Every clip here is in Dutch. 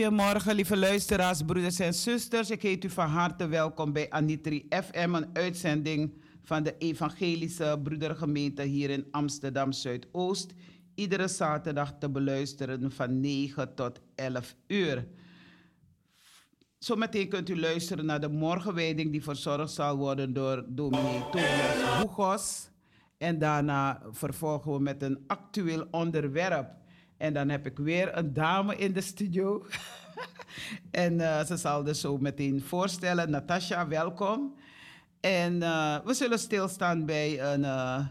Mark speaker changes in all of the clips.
Speaker 1: Goedemorgen, lieve luisteraars, broeders en zusters. Ik heet u van harte welkom bij Anitri FM, een uitzending van de Evangelische Broedergemeente hier in Amsterdam Zuidoost. Iedere zaterdag te beluisteren van 9 tot 11 uur. Zometeen kunt u luisteren naar de morgenwijding die verzorgd zal worden door dominee Tobias Boegos. En daarna vervolgen we met een actueel onderwerp. En dan heb ik weer een dame in de studio. en uh, ze zal dus zo meteen voorstellen. Natasha, welkom. En uh, we zullen stilstaan bij een uh,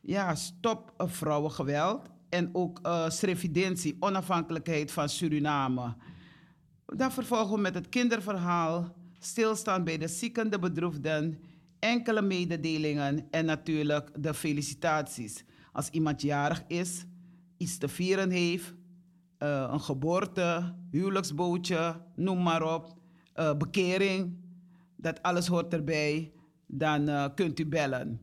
Speaker 1: ja, stop vrouwengeweld. En ook uh, onafhankelijkheid van Suriname. Dan vervolgen we met het kinderverhaal. Stilstaan bij de zieken, de bedroefden. Enkele mededelingen en natuurlijk de felicitaties. Als iemand jarig is iets te vieren heeft, uh, een geboorte, huwelijksbootje, noem maar op, uh, bekering, dat alles hoort erbij, dan uh, kunt u bellen.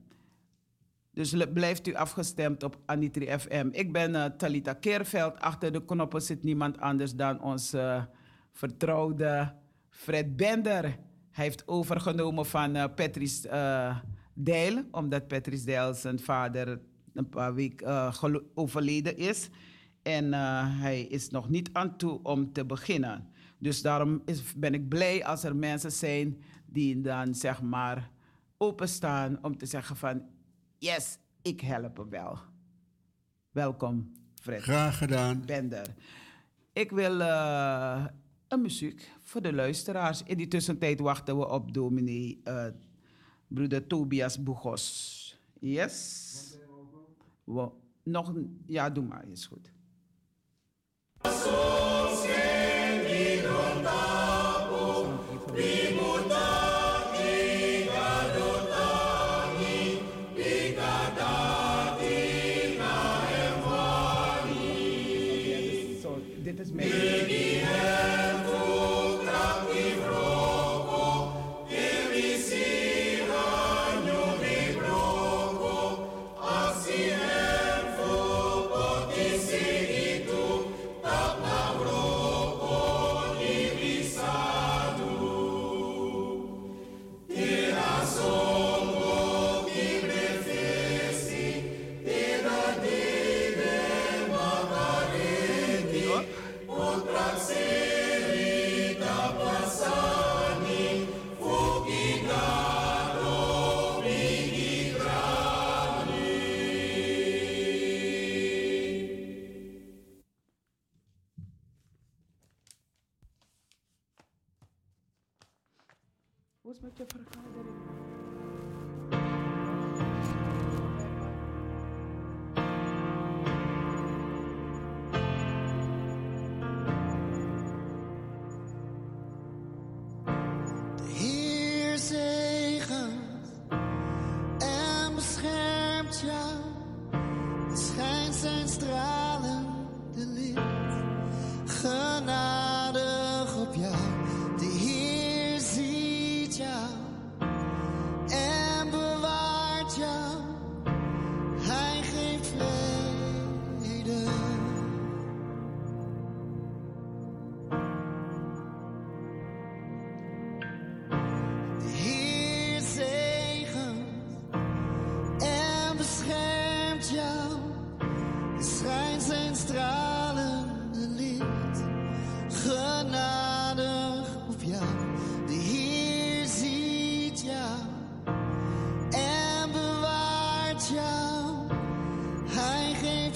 Speaker 1: Dus blijft u afgestemd op Anitri FM. Ik ben Talita Keerveld. Achter de knoppen zit niemand anders dan onze vertrouwde Fred Bender. Hij heeft overgenomen van Patrice Deil, omdat Patrice Deil zijn vader een paar weken uh, overleden is. En uh, hij is nog niet aan toe om te beginnen. Dus daarom is, ben ik blij als er mensen zijn die dan zeg maar openstaan om te zeggen van yes, ik help hem wel. Welkom, Fred.
Speaker 2: Graag gedaan.
Speaker 1: Bender. Ik wil uh, een muziek voor de luisteraars. In die tussentijd wachten we op dominee broeder Tobias Boegos. Yes. We, nog, ja, doe maar, is goed.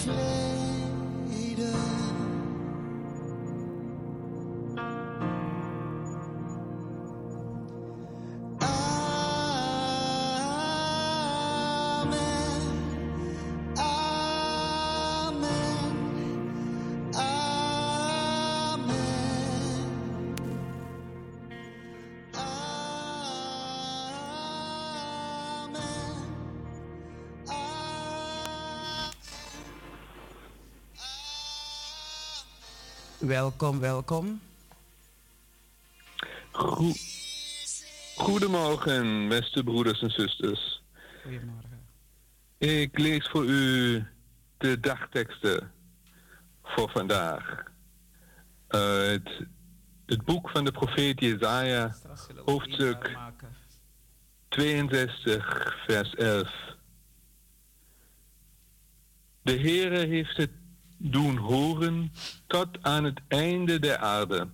Speaker 3: Hij
Speaker 1: Welkom, welkom.
Speaker 4: Goe- Goedemorgen, beste broeders en zusters.
Speaker 1: Goedemorgen.
Speaker 2: Ik lees voor u de dagteksten voor vandaag. Uit het boek van de profeet Jezaja, Hoofdstuk.
Speaker 1: inbel maken.
Speaker 2: 62, vers 11. De Heere heeft het doen horen tot aan het einde der aarde.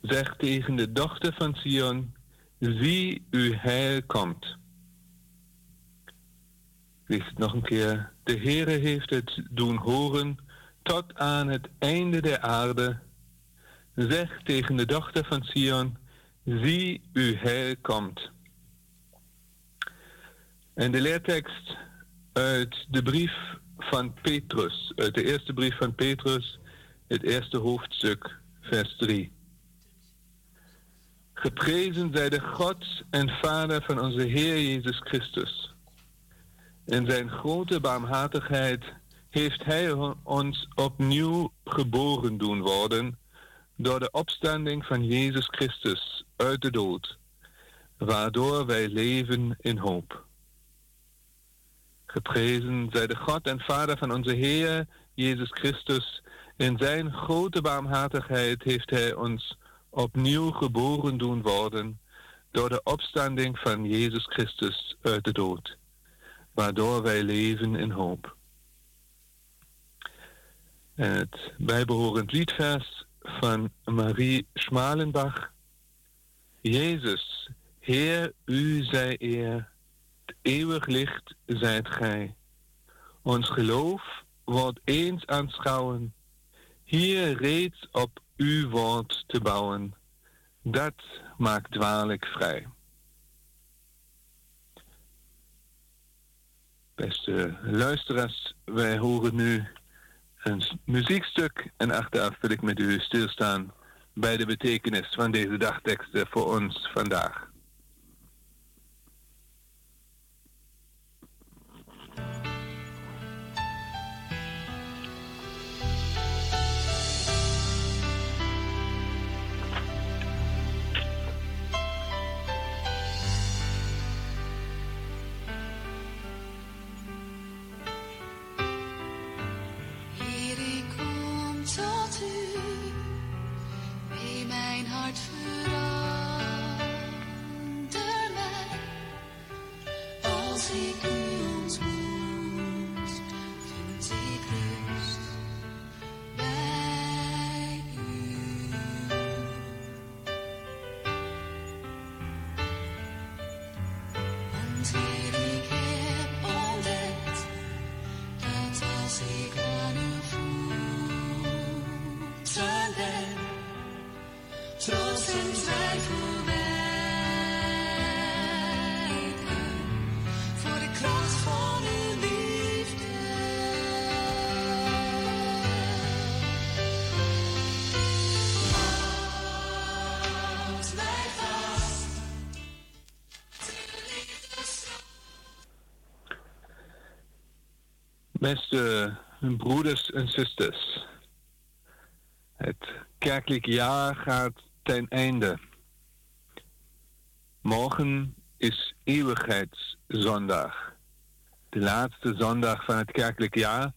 Speaker 2: Zeg tegen de dochter van Sion, zie uw heil komt. Lees het nog een keer. De Heere heeft het doen horen tot aan het einde der aarde. Zeg tegen de dochter van Sion, zie uw heil komt. En de leertekst uit de brief van Petrus, uit de eerste brief van Petrus, het eerste hoofdstuk, vers 3. Geprezen zij de God en Vader van onze Heer Jezus Christus. In zijn grote barmhartigheid heeft Hij ons opnieuw geboren doen worden door de opstanding van Jezus Christus uit de dood, waardoor wij leven in hoop. Geprezen zij de God en Vader van onze Heer Jezus Christus. In zijn grote barmhartigheid heeft Hij ons opnieuw geboren doen worden door de opstanding van Jezus Christus uit de dood, waardoor wij leven in hoop. Het bijbehorend liedvers van Marie Schmalenbach. Jezus, Heer, u zij eer, eeuwig licht zijt gij. Ons geloof wordt eens aanschouwen, hier reeds op uw woord te bouwen. Dat maakt dwalijk vrij. Beste luisteraars, wij horen nu een muziekstuk en achteraf wil ik met u stilstaan bij de betekenis van deze dagteksten voor ons vandaag.
Speaker 4: Ben, trots en twijfel wijken voor de kracht van
Speaker 2: Beste broeders en zusters, het kerkelijk jaar gaat ten einde. Morgen is eeuwigheidszondag, de laatste zondag van het kerkelijk jaar.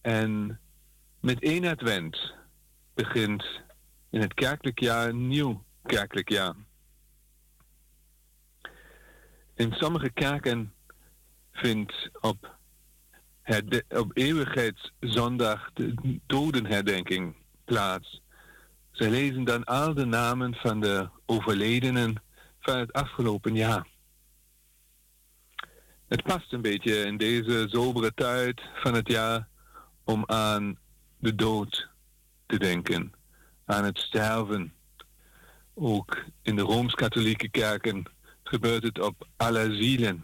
Speaker 2: En met één advent begint in het kerkelijk jaar een nieuw kerkelijk jaar. In sommige kerken vindt op op eeuwigheidszondag de dodenherdenking plaats. Zij lezen dan al de namen van de overledenen van het afgelopen jaar. Het past een beetje in deze sobere tijd van het jaar om aan de dood te denken, aan het sterven. Ook in de Rooms-Katholieke kerken gebeurt het op alle zielen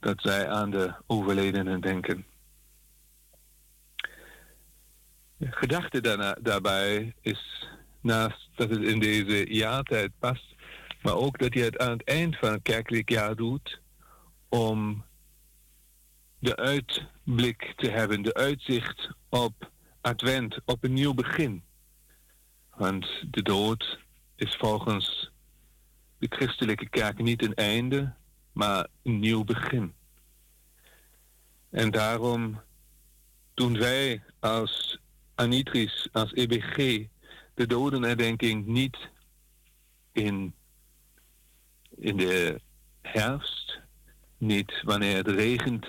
Speaker 2: dat zij aan de overledenen denken. De gedachte daarna, daarbij is naast dat het in deze jaartijd past, maar ook dat je het aan het eind van het kerkelijk jaar doet om de uitblik te hebben, de uitzicht op advent, op een nieuw begin. Want de dood is volgens de christelijke kerk niet een einde, maar een nieuw begin. En daarom doen wij als Anitris, als EBG, de dodenherdenking niet in, in de herfst, niet wanneer het regent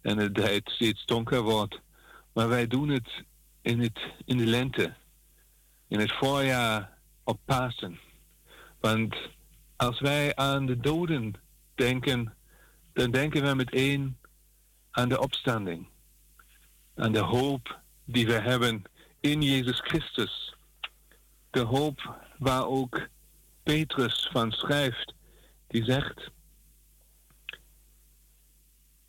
Speaker 2: en het steeds donker wordt, maar wij doen het in, het in de lente, in het voorjaar op Pasen. Want als wij aan de doden denken, dan denken we meteen aan de opstanding, aan de hoop die we hebben in Jezus Christus. De hoop waar ook Petrus van schrijft, die zegt,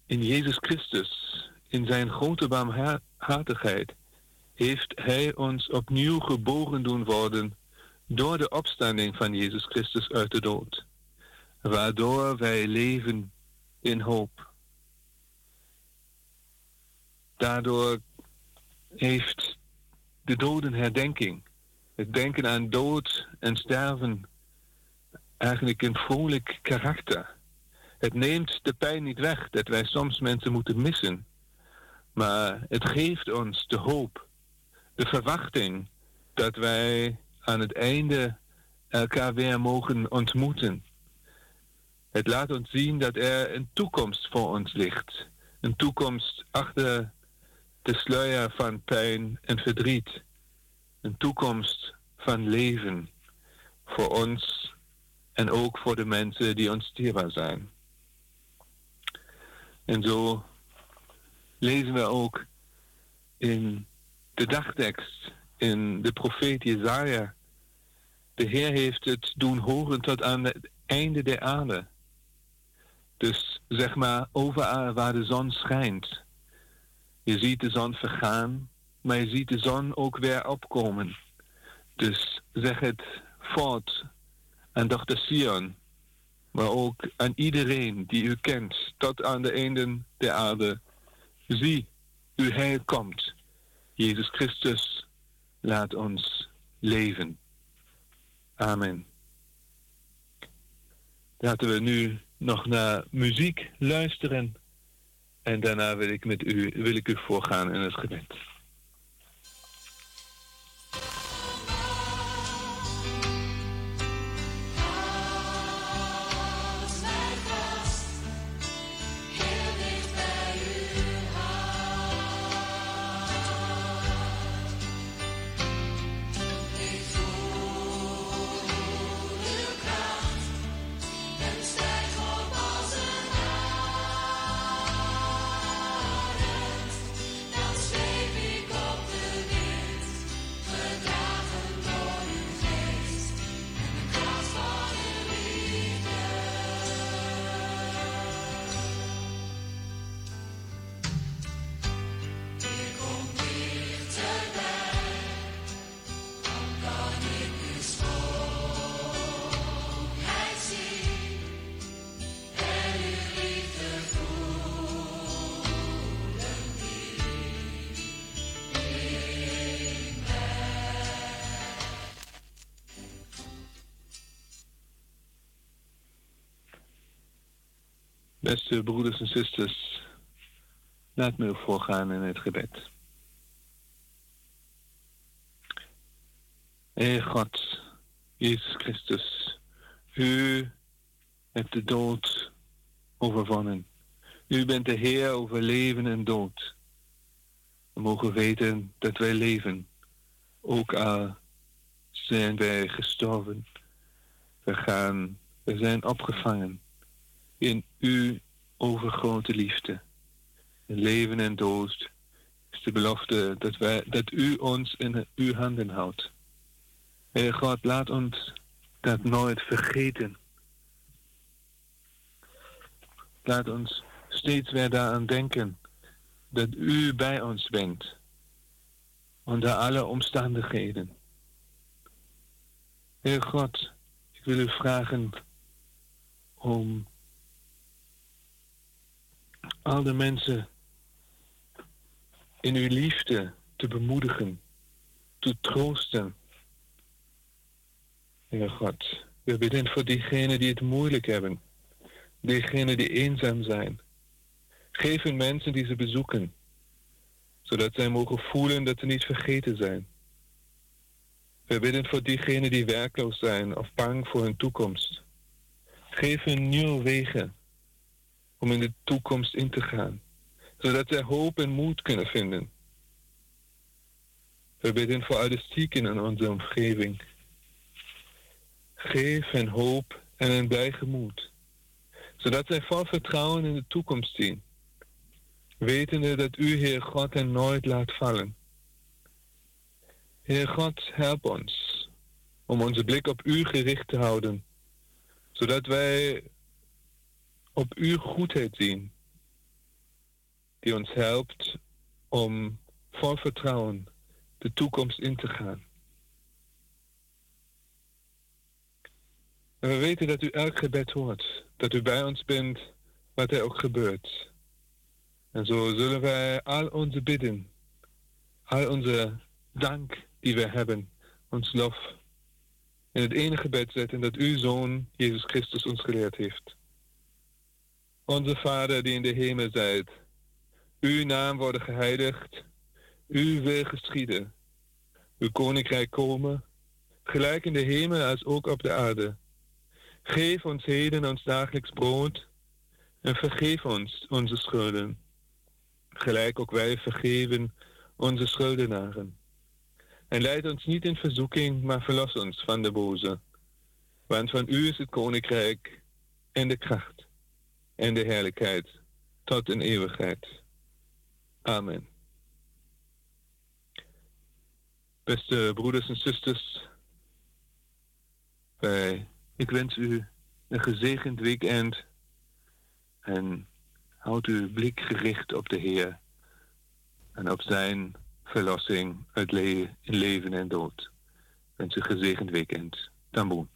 Speaker 2: in Jezus Christus, in zijn grote barmhartigheid, heeft Hij ons opnieuw geboren doen worden door de opstanding van Jezus Christus uit de dood, waardoor wij leven in hoop. Daardoor heeft de dodenherdenking, het denken aan dood en sterven, eigenlijk een vrolijk karakter. Het neemt de pijn niet weg dat wij soms mensen moeten missen, maar het geeft ons de hoop, de verwachting dat wij aan het einde elkaar weer mogen ontmoeten. Het laat ons zien dat er een toekomst voor ons ligt. Een toekomst achter de sluier van pijn en verdriet. Een toekomst van leven voor ons en ook voor de mensen die ons dierbaar zijn. En zo lezen we ook in de dagtekst, in de profeet Jezaja. De Heer heeft het doen horen tot aan het einde der aarde. Dus zeg maar overal waar de zon schijnt. Je ziet de zon vergaan, maar je ziet de zon ook weer opkomen. Dus zeg het voort aan dochter Sion, maar ook aan iedereen die u kent, tot aan de einden der aarde. Zie, uw heil komt. Jezus Christus, laat ons leven. Amen. Laten we nu nog naar muziek luisteren. En daarna wil ik, met u, wil ik u voorgaan in het gebed. Broeders en zusters, laat me u voorgaan in het gebed. Heer God, Jezus Christus, u hebt de dood overwonnen. U bent de Heer over leven en dood. We mogen weten dat wij leven, ook al zijn wij gestorven. We gaan, we zijn opgevangen in uw overgrote liefde. Leven en dood is de belofte dat, wij, dat u ons in uw handen houdt. Heer God, laat ons dat nooit vergeten. Laat ons steeds weer daaraan denken dat u bij ons bent. Onder alle omstandigheden. Heer God, ik wil u vragen om al de mensen in uw liefde te bemoedigen, te troosten. Heer God, we bidden voor diegenen die het moeilijk hebben, diegenen die eenzaam zijn, Geef hun mensen die ze bezoeken, zodat zij mogen voelen dat ze niet vergeten zijn. We bidden voor diegenen die werkloos zijn of bang voor hun toekomst. Geef hun nieuwe wegen om in de toekomst in te gaan, zodat zij hoop en moed kunnen vinden. We bidden voor alle zieken in onze omgeving. Geef hen hoop en een blij gemoed, zodat zij vol vertrouwen in de toekomst zien, wetende dat U, Heer God, hen nooit laat vallen. Heer God, help ons om onze blik op U gericht te houden, zodat wij op Uw goedheid zien, die ons helpt om vol vertrouwen de toekomst in te gaan. En we weten dat u elk gebed hoort, dat u bij ons bent, wat er ook gebeurt. En zo zullen wij al onze bidden, al onze dank die we hebben, ons lof, in het ene gebed zetten dat uw Zoon, Jezus Christus, ons geleerd heeft. Onze Vader die in de hemel zijt, uw naam worden geheiligd, uw wil geschieden. Uw koninkrijk komen, gelijk in de hemel als ook op de aarde. Geef ons heden ons dagelijks brood en vergeef ons onze schulden, gelijk ook wij vergeven onze schuldenaren. En leid ons niet in verzoeking, maar verlos ons van de boze. Want van u is het koninkrijk en de kracht en de heerlijkheid tot in eeuwigheid. Amen. Beste broeders en zusters, wij, ik wens u een gezegend weekend en houd uw blik gericht op de Heer en op zijn verlossing uit leven en dood. Ik wens u een gezegend weekend. Tamboen.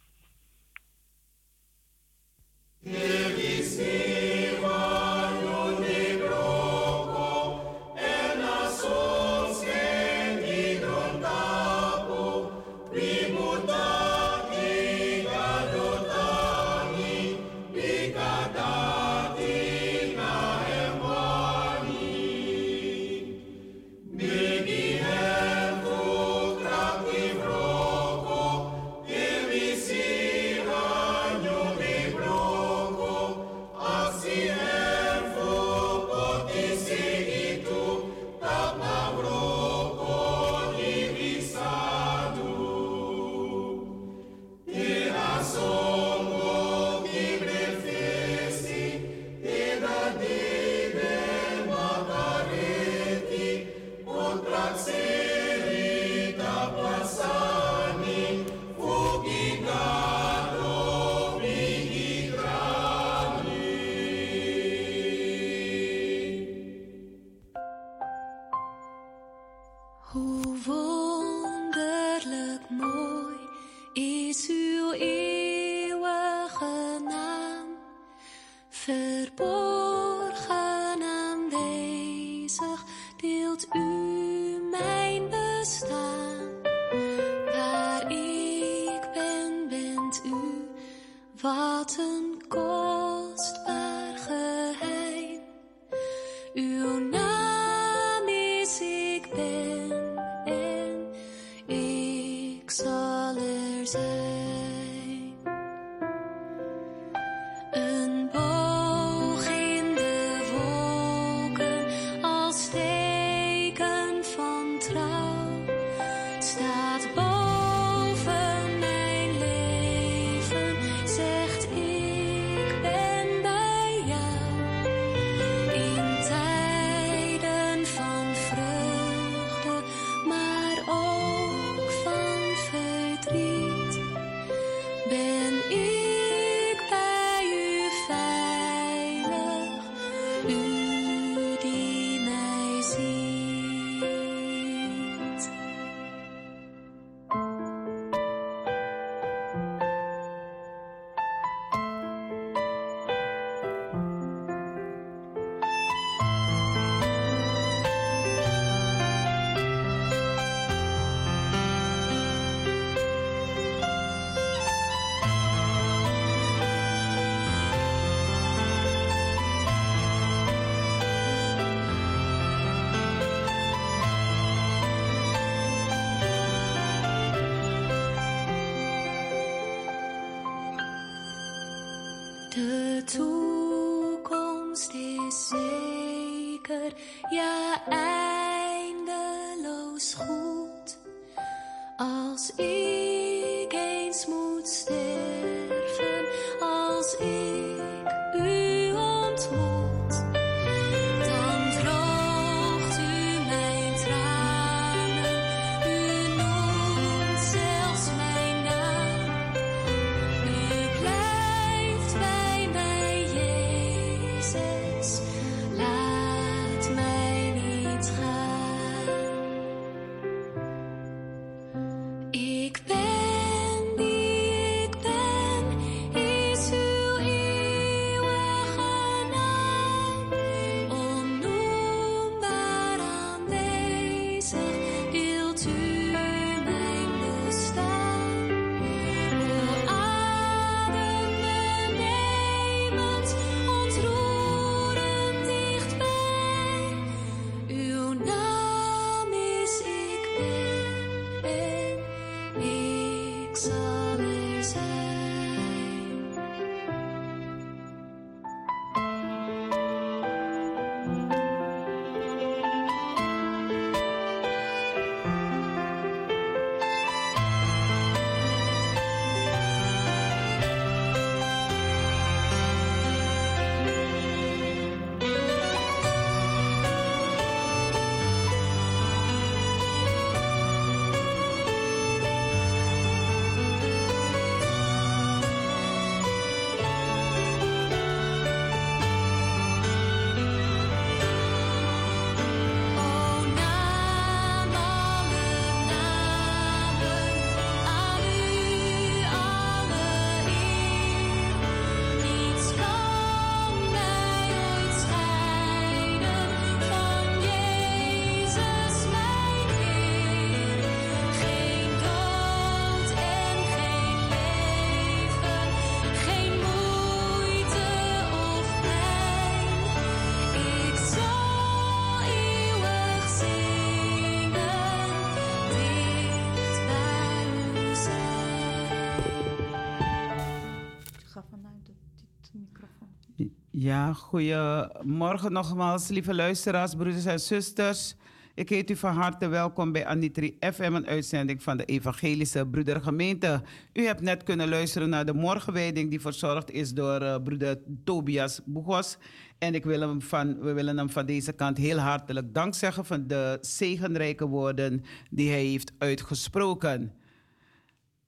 Speaker 4: Ja,
Speaker 1: goedemorgen nogmaals, lieve luisteraars, broeders en zusters. Ik heet u van harte welkom bij Anitri FM, een uitzending van de Evangelische Broedergemeente. U hebt net kunnen luisteren naar de morgenwijding die verzorgd is door eh, broeder Tobias Boegos. En ik wil hem van, we willen hem van deze kant heel hartelijk dank zeggen van de zegenrijke woorden die hij heeft uitgesproken.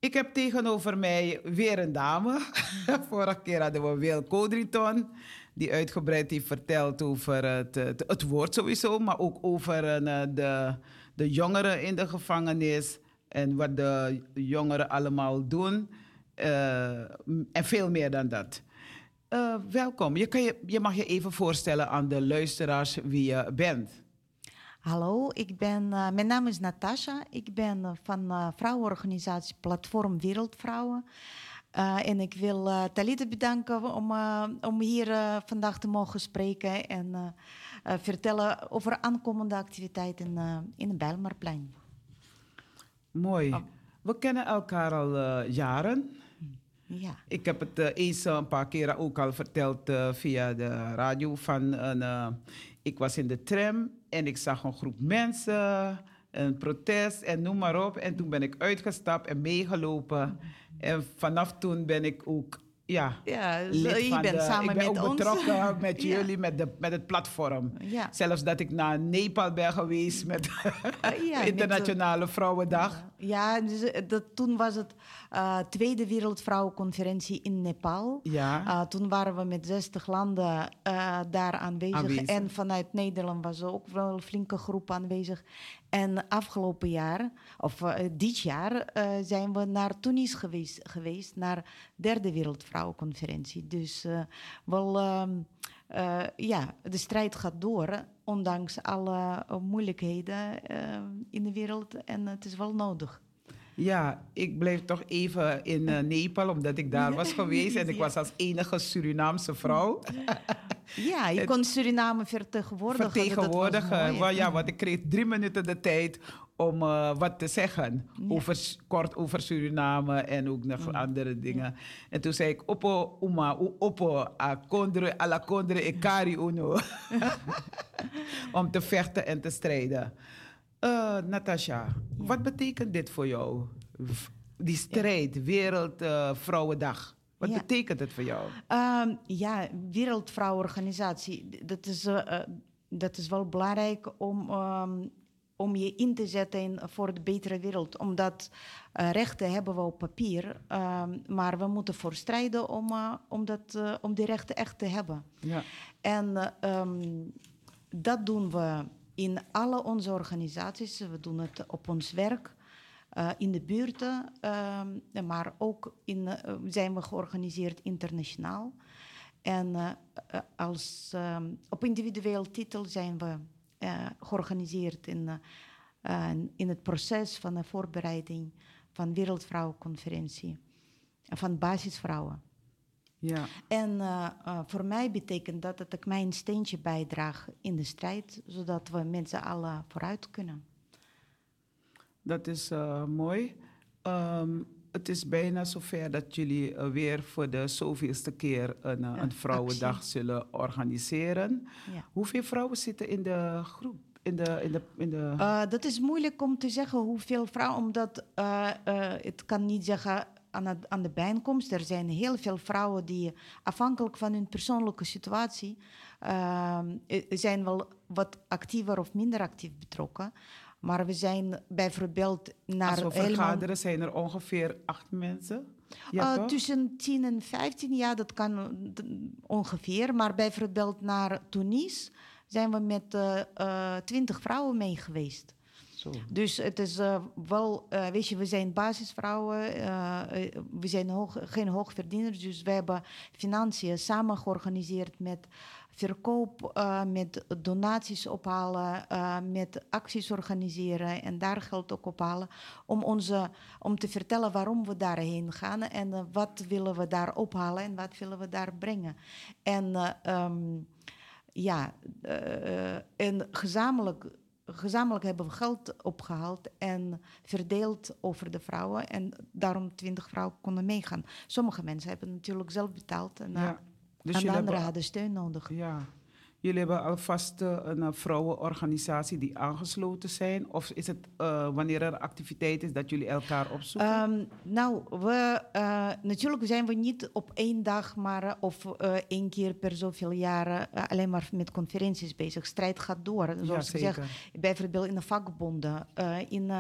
Speaker 1: Ik heb tegenover mij weer een dame. Vorige keer hadden we Wil Kodriton, die uitgebreid heeft verteld over het, het, woord sowieso, maar ook over eh, de, de jongeren in de gevangenis en wat de jongeren allemaal doen. Eh, en veel meer dan dat. Eh, welkom. Je, kan je, je mag je even voorstellen aan de luisteraars wie je bent.
Speaker 5: Hallo, ik ben, eh, mijn naam is Natasha. Ik ben van vrouwenorganisatie Platform Wereldvrouwen. Eh, en ik wil eh Talita bedanken om, eh, om hier vandaag te mogen spreken en vertellen over aankomende activiteiten in het Bijlmerplein.
Speaker 1: Mooi.
Speaker 5: Oh.
Speaker 1: We kennen elkaar al jaren.
Speaker 5: Ja.
Speaker 1: Ik heb het eens een paar keren ook al verteld via de radio. Van een, ik was in de tram en ik zag een groep mensen, een protest en noem maar op. En toen ben ik uitgestapt en meegelopen. En vanaf toen ben ik ook ja,
Speaker 5: Ja, dus,
Speaker 1: lid
Speaker 5: je
Speaker 1: van
Speaker 5: bent
Speaker 1: de-
Speaker 5: samen
Speaker 1: ik ben
Speaker 5: met
Speaker 1: ook
Speaker 5: ons.
Speaker 1: betrokken met
Speaker 5: Ja.
Speaker 1: jullie, met, de, met het platform.
Speaker 5: Ja.
Speaker 1: Zelfs dat ik naar Nepal ben geweest met, Internationale Vrouwendag.
Speaker 5: Ja, dus, eh, dat, toen was het eh, Tweede Wereldvrouwenconferentie in Nepal.
Speaker 1: Ja.
Speaker 5: Ah, toen waren we met 60 landen eh, daar aanwezig.
Speaker 1: Aanwezig.
Speaker 5: En vanuit Nederland was er ook wel een flinke groep aanwezig. En afgelopen jaar, of eh, dit jaar, eh, zijn we naar Tunis geweest, geweest naar derde Wereldvrouwenconferentie. Dus eh, wel, ehm, eh, ja, de strijd gaat door, ondanks alle eh, moeilijkheden eh, in de wereld. En het is wel nodig.
Speaker 1: Ja, ik bleef toch even in Nepal, omdat ik daar was geweest. En ik was als enige Surinaamse vrouw
Speaker 5: Ja, je kon Suriname vertegenwoordigen.
Speaker 1: Vertegenwoordigen. Wel, ja, want ik kreeg drie minuten de tijd om eh, wat te zeggen.
Speaker 5: Ja.
Speaker 1: Over, kort over Suriname en ook nog andere dingen. En toen zei ik, Oppo, Uma, u- Oppo, a kondre, ala kondre, ekari uno. om te vechten en te strijden. Eh Natasja, wat betekent dit voor jou? Die strijd, Wereldvrouwendag. wat
Speaker 5: Ja.
Speaker 1: betekent het voor jou?
Speaker 5: Ehm, ja, Wereldvrouwenorganisatie, dat is, eh, eh, dat is wel belangrijk om, ehm, om je in te zetten in- voor de betere wereld. Omdat eh, rechten hebben we op papier, ehm, maar we moeten voor strijden om, eh, om, dat, eh, om die rechten echt te hebben.
Speaker 1: Ja.
Speaker 5: En eh, ehm, dat doen we in alle onze organisaties. We doen het op ons werk, in de buurten, ehm, maar ook in, zijn we georganiseerd internationaal. En als, op individueel titel zijn we georganiseerd in, eh, eh, in het proces van de voorbereiding van Wereldvrouwenconferentie. eh, Van basisvrouwen.
Speaker 1: Ja.
Speaker 5: En eh, eh, voor mij betekent dat dat ik mijn steentje bijdraag in de strijd, zodat we met z'n allen vooruit kunnen.
Speaker 1: Dat is eh, mooi. Ehm, het is bijna zover dat jullie eh, weer voor de zoveelste keer een, eh,
Speaker 5: Ja,
Speaker 1: een vrouwendag
Speaker 5: actie.
Speaker 1: zullen organiseren.
Speaker 5: Ja.
Speaker 1: Hoeveel vrouwen zitten in de groep? In de, in de, in de...
Speaker 5: Eh, dat is moeilijk om te zeggen hoeveel vrouwen, omdat eh, het kan niet zeggen aan, het, aan de bijeenkomst. Er zijn heel veel vrouwen die afhankelijk van hun persoonlijke situatie zijn wel wat actiever of minder actief betrokken. Maar we zijn bijvoorbeeld naar
Speaker 1: Als we
Speaker 5: helemaal-
Speaker 1: vergaderen zijn er ongeveer acht mensen. Ja,
Speaker 5: Eh, tussen 10 en 15, ja, dat kan eh, ongeveer. Maar bijvoorbeeld naar Tunis zijn we met eh 20 vrouwen mee geweest. Dus het is eh, wel, eh, weet je, we zijn basisvrouwen, eh, we zijn geen hoogverdieners, dus we hebben financiën samen georganiseerd met verkoop, met donaties ophalen, met acties organiseren en daar geld ook ophalen, om, onze, om te vertellen waarom we daarheen gaan en wat willen we daar ophalen en wat willen we daar brengen. En eh, ehm, ja, eh, en gezamenlijk, gezamenlijk hebben we geld opgehaald en verdeeld over de vrouwen. En daarom twintig vrouwen konden meegaan. Sommige mensen hebben natuurlijk zelf betaald en, eh,
Speaker 1: Ja. Dus
Speaker 5: en de anderen hadden steun nodig.
Speaker 1: ja. Jullie hebben alvast eh, een eh, vrouwenorganisatie die aangesloten zijn? Of is het eh, wanneer er activiteit is dat jullie elkaar opzoeken?
Speaker 5: Ehm, nou, we, natuurlijk zijn we niet op één dag, maar of één keer per zoveel jaren alleen maar met conferenties bezig. Strijd gaat door. Zoals ik zeg,
Speaker 1: zeker.
Speaker 5: bijvoorbeeld in de vakbonden, in,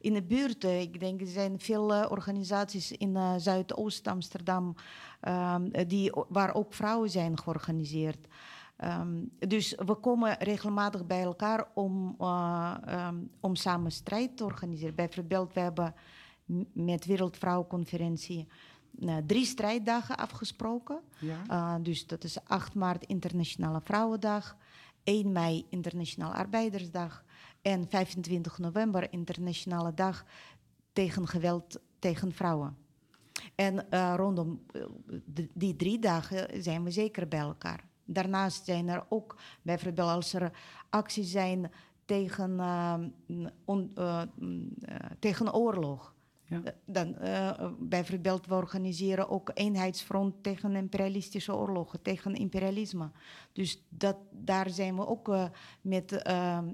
Speaker 5: in de buurten. Ik denk er zijn veel organisaties in eh, Zuidoost Amsterdam ehm, die, waar ook vrouwen zijn georganiseerd. Ehm, dus we komen regelmatig bij elkaar om, eh, ehm, om samen strijd te organiseren. Bijvoorbeeld, we hebben met Wereldvrouwenconferentie eh, drie strijddagen afgesproken.
Speaker 1: ja?
Speaker 5: Uh, dus dat is 8 maart Internationale Vrouwendag, 1 mei Internationale Arbeidersdag en 25 november Internationale Dag tegen geweld tegen vrouwen. En eh, rondom eh, die drie dagen zijn we zeker bij elkaar. Daarnaast zijn er ook, bijvoorbeeld als er acties zijn tegen, eh, on- eh, mm, eh, tegen oorlog.
Speaker 1: Ja.
Speaker 5: Eh, Dan, bijvoorbeeld, we organiseren ook eenheidsfront tegen imperialistische oorlogen, tegen imperialisme. Dus dat, daar zijn we ook met,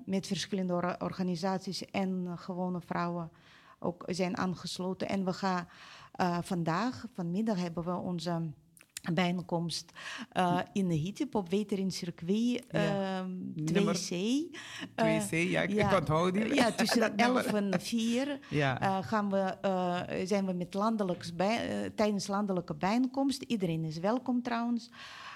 Speaker 5: met verschillende or- organisaties en gewone vrouwen ook zijn aangesloten. En we gaan vandaag, vanmiddag, hebben we onze bijeenkomst eh, in de HITIP op Weterin Circuit
Speaker 1: Ja.
Speaker 5: ehm,
Speaker 1: Nummer
Speaker 5: 2C. Eh,
Speaker 1: 2C, ja, ik, die.
Speaker 5: ja, tussen
Speaker 1: Dat nummer.
Speaker 5: 11 en 4
Speaker 1: Ja.
Speaker 5: eh, gaan we, eh, zijn we met landelijks bij, tijdens landelijke bijeenkomst. Iedereen is welkom trouwens.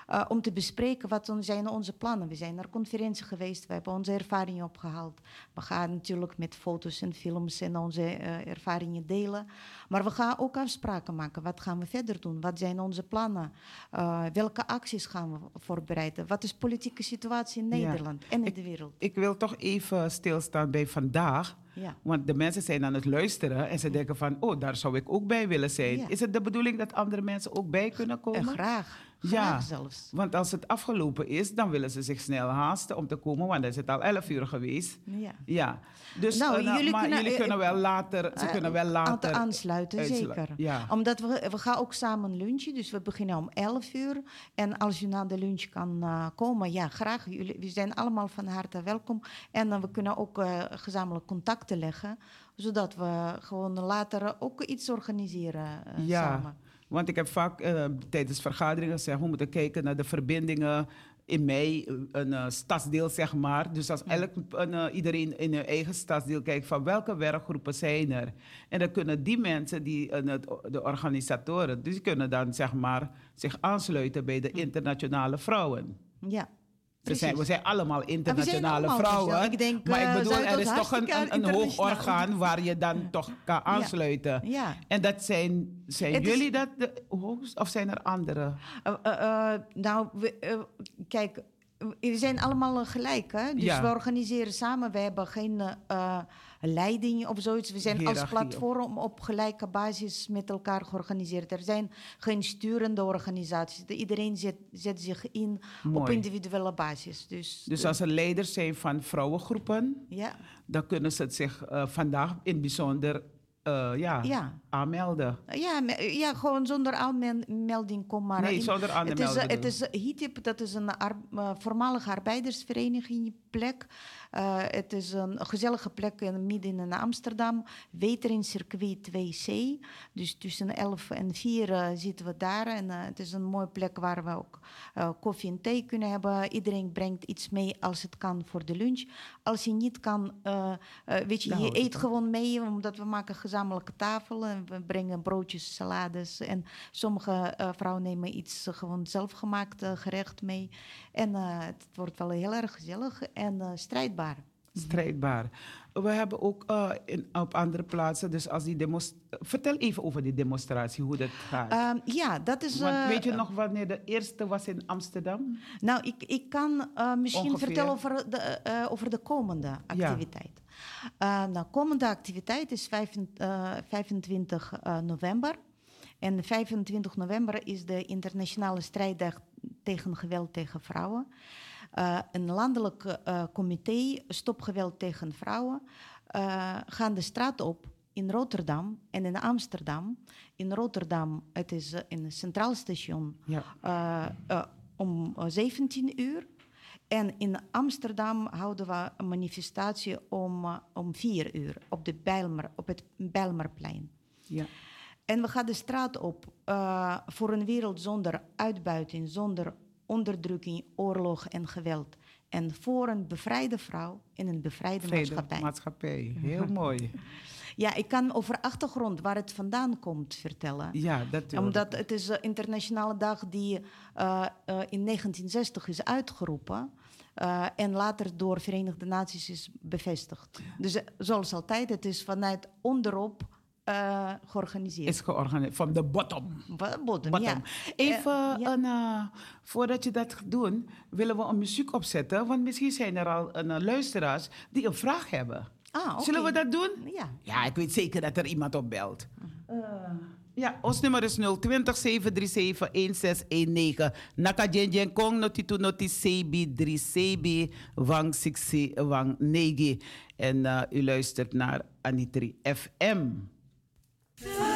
Speaker 5: Eh, om te bespreken wat zijn onze plannen. We zijn naar conferentie geweest, we hebben onze ervaringen opgehaald. We gaan natuurlijk met foto's en films en onze eh, ervaringen delen. Maar we gaan ook afspraken maken. Wat gaan we verder doen? Wat zijn onze plannen? Eh, welke acties gaan we voorbereiden? Wat is de politieke situatie in
Speaker 1: Ja.
Speaker 5: Nederland en in
Speaker 1: Ik-
Speaker 5: de wereld?
Speaker 1: Ik wil toch even stilstaan bij vandaag.
Speaker 5: Ja.
Speaker 1: Want de mensen zijn aan het luisteren en ze denken van, oh, daar zou ik ook bij willen zijn.
Speaker 5: Ja.
Speaker 1: Is het de bedoeling dat andere mensen ook bij kunnen
Speaker 5: En
Speaker 1: komen?
Speaker 5: graag.
Speaker 1: Ja,
Speaker 5: zelfs.
Speaker 1: want als het afgelopen is, dan willen ze zich snel haasten om te komen, want dan is het al 11 uur geweest.
Speaker 5: Ja.
Speaker 1: Ja, dus
Speaker 5: Nou,
Speaker 1: eh, nou,
Speaker 5: jullie
Speaker 1: maar
Speaker 5: kunnen,
Speaker 1: jullie
Speaker 5: eh,
Speaker 1: kunnen wel later, ze
Speaker 5: Eh,
Speaker 1: kunnen wel later
Speaker 5: aan- aansluiten, zeker.
Speaker 1: Ja.
Speaker 5: Omdat we, we gaan ook samen lunchen, dus we beginnen om 11 uur. En als u na de lunch kan komen, ja, graag. Jullie, we zijn allemaal van harte welkom. En dan we kunnen ook gezamenlijk contacten leggen, zodat we gewoon later ook iets organiseren
Speaker 1: Ja,
Speaker 5: samen.
Speaker 1: Want ik heb vaak eh, tijdens vergaderingen gezegd, we moeten kijken naar de verbindingen in mei, eh, een eh, stadsdeel zeg maar. Dus als elk, een, eh, iedereen in hun eigen stadsdeel kijkt van welke werkgroepen zijn er. En dan kunnen die mensen, die, de organisatoren, dus die kunnen dan zeg maar zich aansluiten bij de internationale vrouwen.
Speaker 5: Ja.
Speaker 1: We zijn, we zijn allemaal internationale
Speaker 5: allemaal
Speaker 1: vrouwen.
Speaker 5: gezellig. Ik denk,
Speaker 1: maar
Speaker 5: eh,
Speaker 1: ik bedoel, er is toch een, een, hoog orgaan waar je dan toch kan aansluiten.
Speaker 5: Ja.
Speaker 1: En dat zijn, zijn
Speaker 5: is-
Speaker 1: jullie dat de hoogst of zijn er andere?
Speaker 5: Eh, eh, nou, we, kijk, we zijn allemaal gelijk, hè? Dus we organiseren samen. We hebben geen leiding of zoiets. We zijn als platform op gelijke basis met elkaar georganiseerd. Er zijn geen sturende organisaties. De- Iedereen zet, zet zich in op individuele basis. Dus,
Speaker 1: Dus
Speaker 5: eh,
Speaker 1: als er leiders zijn van vrouwengroepen,
Speaker 5: ja,
Speaker 1: dan kunnen ze het zich eh, vandaag in het bijzonder eh, ja,
Speaker 5: ja.
Speaker 1: aanmelden.
Speaker 5: Ja, ja, gewoon zonder aanmelding kom maar
Speaker 1: Nee,
Speaker 5: in.
Speaker 1: zonder
Speaker 5: Het is,
Speaker 1: aanmelding
Speaker 5: het is HITIP, dat is een ar- voormalige arbeidersvereniging plek. Eh, het is een gezellige plek in, midden in Amsterdam. Wetering circuit 2C. Dus tussen 11 en 4 eh, zitten we daar. En eh, het is een mooie plek waar we ook koffie en thee kunnen hebben. Iedereen brengt iets mee als het kan voor de lunch. Als je niet kan, weet je, je eet gewoon mee, omdat we maken gezamenlijke tafel en we brengen broodjes, salades. En sommige vrouwen nemen iets gewoon zelfgemaakt gerecht mee. En het wordt wel heel erg gezellig en eh, strijdbaar.
Speaker 1: Strijdbaar. We hebben ook eh, in, op andere plaatsen, dus als die demos... Vertel even over die demonstratie, hoe dat gaat.
Speaker 5: Ehm, ja, dat is.
Speaker 1: Want
Speaker 5: eh,
Speaker 1: weet je nog wanneer de eerste was in Amsterdam?
Speaker 5: Nou, ik, ik kan eh, misschien
Speaker 1: Ongeveer.
Speaker 5: vertellen over de, over de komende activiteit. Eh nou, komende activiteit is 25, eh, 25 eh, november. En 25 november is de internationale strijddag tegen geweld tegen vrouwen. Eh, een landelijk eh, comité Stop Geweld tegen Vrouwen eh, gaan de straat op in Rotterdam en in Amsterdam. In Rotterdam, het is in het Centraal Station
Speaker 1: Ja.
Speaker 5: om eh, 17 uur. En in Amsterdam houden we een manifestatie om, om 4 uur op, de Bijlmer, op het Bijlmerplein.
Speaker 1: Ja.
Speaker 5: En we gaan de straat op voor een wereld zonder uitbuiting, zonder onderdrukking, oorlog en geweld. En voor een bevrijde vrouw in een bevrijde
Speaker 1: Vrede,
Speaker 5: maatschappij.
Speaker 1: maatschappij. Heel mooi.
Speaker 5: Ja, ik kan over achtergrond waar het vandaan komt vertellen.
Speaker 1: Ja, dat.
Speaker 5: Omdat het is een internationale dag die eh, eh, in 1960 is uitgeroepen. eh, en later door Verenigde Naties is bevestigd. Dus zoals altijd, het is vanuit onderop eh, georganiseerd.
Speaker 1: is georganiseerd. Van de bottom.
Speaker 5: Bottom,
Speaker 1: bottom.
Speaker 5: ja.
Speaker 1: Even,
Speaker 5: Eh, ja.
Speaker 1: een, voordat je dat gaat doen, willen we een muziek opzetten. Want misschien zijn er al een, eh, luisteraars die een vraag hebben.
Speaker 5: Ah.
Speaker 1: Zullen we dat doen?
Speaker 5: Ja.
Speaker 1: Ja, ik weet zeker dat er iemand op belt. Eh, ja, ons nummer is 020 737 1619. Naka kong noti tu noti sebi dri sebi wang siksi wang negi. En u luistert naar Anitri FM. Yeah.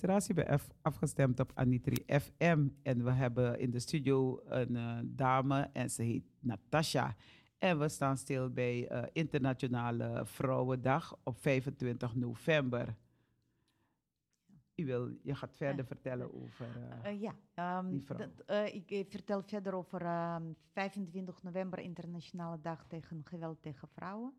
Speaker 1: Je bent af- afgestemd op Anitri FM. En we hebben in de studio een eh, dame en ze heet Natasha. En we staan stil bij eh, Internationale Vrouwendag op 25 november. U wil, je gaat verder vertellen over... eh,
Speaker 5: ja, ehm,
Speaker 1: die vrouw.
Speaker 5: dat, ik vertel verder over ehm, 25 november, Internationale Dag tegen Geweld tegen Vrouwen.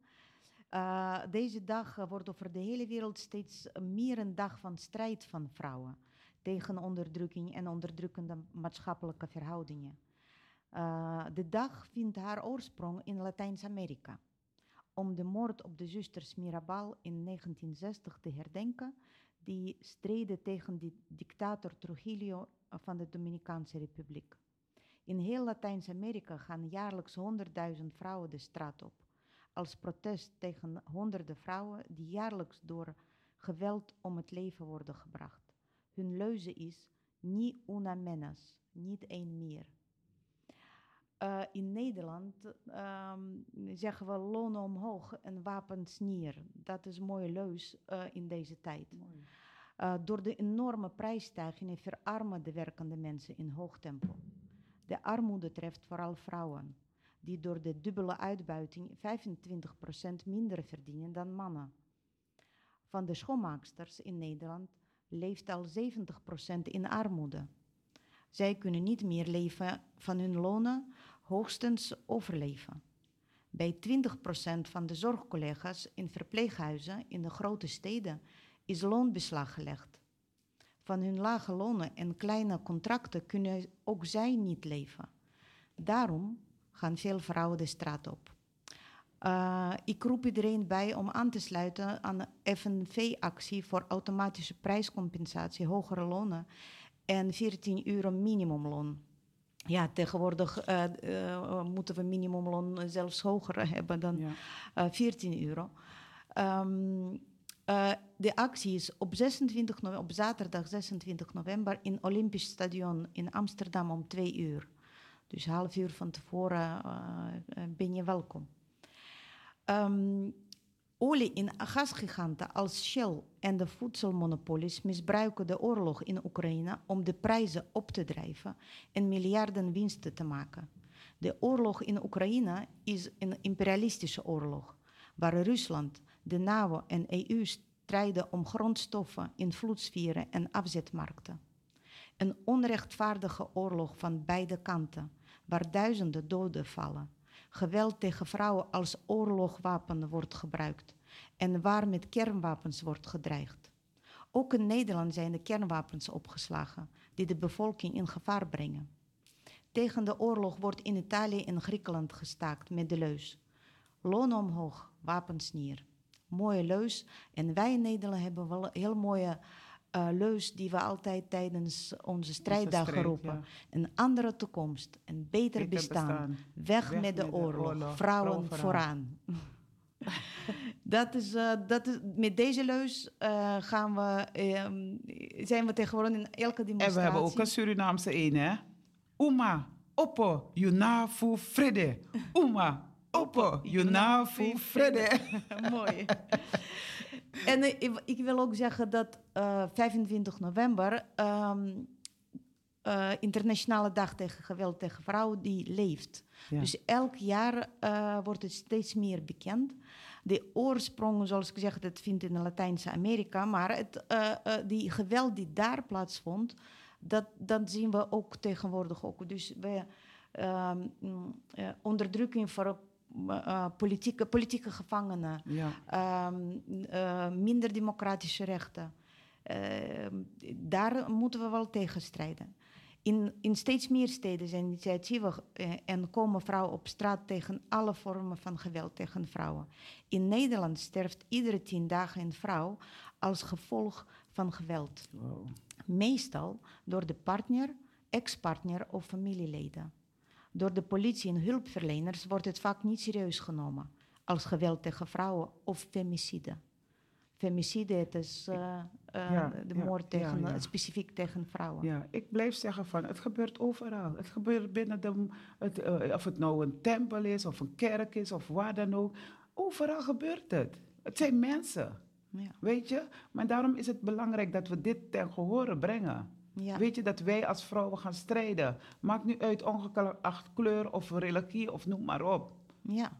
Speaker 5: Eh, deze dag eh, wordt over de hele wereld steeds meer een dag van strijd van vrouwen tegen onderdrukking en onderdrukkende maatschappelijke verhoudingen. Eh, de dag vindt haar oorsprong in Latijns-Amerika. Om de moord op de zusters Mirabal in 1960 te herdenken, die streden tegen de dictator Trujillo van de Dominicaanse Republiek. In heel Latijns-Amerika gaan jaarlijks honderdduizend vrouwen de straat op, als protest tegen honderden vrouwen die jaarlijks door geweld om het leven worden gebracht. Hun leuze is, ni una menos, niet één meer. Eh, in Nederland ehm, zeggen we lonen omhoog en wapens neer. Dat is een mooie leus eh, in deze tijd. Uh, door de enorme prijsstijgingen verarmen de werkende mensen in hoog tempo. De armoede treft vooral vrouwen, die door de dubbele uitbuiting 25% minder verdienen dan mannen. Van de schoonmaaksters in Nederland leeft al 70% in armoede. Zij kunnen niet meer leven van hun lonen, hoogstens overleven. Bij 20% van de zorgcollega's in verpleeghuizen in de grote steden is loonbeslag gelegd. Van hun lage lonen en kleine contracten kunnen ook zij niet leven. Daarom gaan veel vrouwen de straat op. Uh, ik roep iedereen bij om aan te sluiten aan de FNV-actie voor automatische prijscompensatie, hogere lonen en 14 euro minimumloon. Ja, tegenwoordig uh, uh, moeten we minimumloon zelfs hoger hebben dan ja. 14 euro. Um, uh, de actie is op, 26 november, op zaterdag 26 november in Olympisch Stadion in Amsterdam om twee uur. Dus half uur van tevoren uh, ben je welkom. Um, olie- en gasgiganten als Shell en de voedselmonopolies misbruiken de oorlog in Oekraïne om de prijzen op te drijven en miljarden winsten te maken. De oorlog in Oekraïne is een imperialistische oorlog, waar Rusland, de NAVO en EU strijden om grondstoffen, invloedssferen en afzetmarkten. Een onrechtvaardige oorlog van beide kanten, waar duizenden doden vallen. Geweld tegen vrouwen als oorlogwapen wordt gebruikt en waar met kernwapens wordt gedreigd. Ook in Nederland zijn de kernwapens opgeslagen die de bevolking in gevaar brengen. Tegen de oorlog wordt in Italië en Griekenland gestaakt met de leus. Loon omhoog, wapens neer. Mooie leus. En wij in Nederland hebben wel heel mooie uh, leus die we altijd tijdens onze strijddagen
Speaker 1: strijd,
Speaker 5: roepen.
Speaker 1: ja.
Speaker 5: Een andere toekomst, een beter,
Speaker 1: Beter
Speaker 5: bestaan.
Speaker 1: bestaan.
Speaker 5: Weg,
Speaker 1: Weg
Speaker 5: met de
Speaker 1: met
Speaker 5: oorlog,
Speaker 1: oorlog,
Speaker 5: vrouwen
Speaker 1: vrouw
Speaker 5: vooraan. dat is, eh, dat is, met deze leus eh, gaan we, ehm, zijn we tegenwoordig in elke
Speaker 1: En
Speaker 5: demonstratie.
Speaker 1: we hebben ook een Surinaamse een, hè? Uma, oppo, yunafu, frede. Uma, oppo, yunafu, frede.
Speaker 5: Mooi. en eh, ik, ik wil ook zeggen dat eh, 25 november, ehm, eh, Internationale Dag tegen Geweld tegen Vrouwen, die leeft.
Speaker 1: Ja.
Speaker 5: Dus elk jaar eh, wordt het steeds meer bekend. De oorsprong, zoals ik zeg, dat vindt in Latijns-Amerika, maar het, eh, eh, die geweld die daar plaatsvond, dat, dat zien we ook tegenwoordig ook. Dus we, ehm, mm, eh, onderdrukking voor uh, politieke, politieke gevangenen,
Speaker 1: Ja.
Speaker 5: minder democratische rechten. Daar moeten we wel tegen strijden. In, in steeds meer steden zijn initiatieven en komen vrouwen op straat tegen alle vormen van geweld tegen vrouwen. In Nederland sterft iedere tien dagen een vrouw als gevolg van geweld.
Speaker 1: Wow.
Speaker 5: Meestal door de partner, ex-partner of familieleden. Door de politie en hulpverleners wordt het vaak niet serieus genomen als geweld tegen vrouwen of femicide. Femicide, het is
Speaker 1: Ja,
Speaker 5: de
Speaker 1: ja,
Speaker 5: moord tegen,
Speaker 1: ja,
Speaker 5: specifiek tegen vrouwen.
Speaker 1: Ja, ik blijf zeggen van het gebeurt overal. Het gebeurt binnen de, het, eh, of het nou een tempel is of een kerk is of waar dan ook. Overal gebeurt het. Het zijn mensen.
Speaker 5: Ja.
Speaker 1: Weet je? Maar daarom is het belangrijk dat we dit ten gehore brengen.
Speaker 5: Ja.
Speaker 1: Weet je, dat wij als vrouwen gaan strijden. Maakt nu uit ongeacht kleur of religie of noem maar op.
Speaker 5: Ja.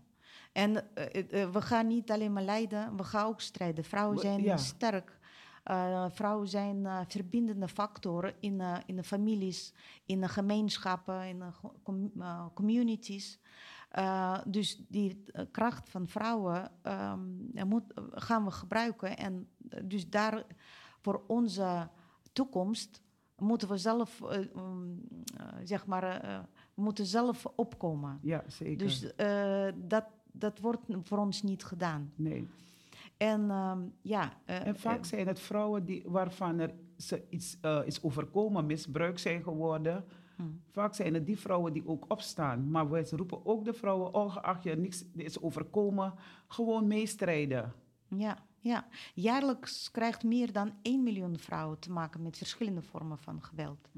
Speaker 5: En eh, eh, we gaan niet alleen maar lijden, we gaan ook strijden. Vrouwen
Speaker 1: We-
Speaker 5: zijn
Speaker 1: ja.
Speaker 5: sterk. Eh, vrouwen zijn eh, verbindende factoren in, eh, in de families, in de gemeenschappen, in de com- eh, communities. Eh, dus die eh, kracht van vrouwen ehm, moet, gaan we gebruiken. En eh, dus daar voor onze toekomst moeten we zelf, eh, mm, eh, zeg maar, eh, we moeten zelf opkomen.
Speaker 1: Ja, zeker.
Speaker 5: Dus dat, dat wordt voor ons niet gedaan.
Speaker 1: nee.
Speaker 5: En ehm, ja.
Speaker 1: En vaak zijn het vrouwen die, waarvan er ze iets is overkomen, misbruik zijn geworden.
Speaker 5: Hmm.
Speaker 1: Vaak zijn het die vrouwen die ook opstaan. Maar wij roepen ook de vrouwen, ongeacht je niks is overkomen, gewoon meestrijden.
Speaker 5: ja, ja. Jaarlijks krijgt meer dan 1 miljoen vrouwen te maken met verschillende vormen van geweld.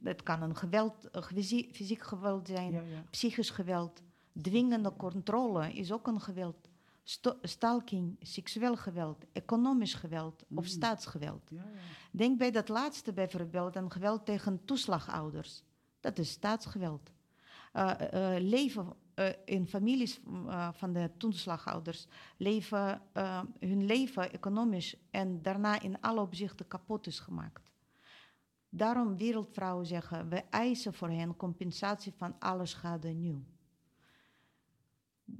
Speaker 5: Dat kan een geweld, eh, fysie- fysiek geweld zijn,
Speaker 1: Ja, ja.
Speaker 5: psychisch geweld. Dwingende controle is ook een geweld. Sto- stalking, seksueel geweld, economisch geweld of staatsgeweld.
Speaker 1: Ja, ja.
Speaker 5: Denk bij dat laatste bijvoorbeeld aan geweld tegen toeslagouders. Dat is staatsgeweld. Eh, eh, leven eh, in families eh, van de toeslagouders, leven, eh, hun leven economisch en daarna in alle opzichten kapot is gemaakt. Daarom wereldvrouwen zeggen, we eisen voor hen compensatie van alle schade nieuw.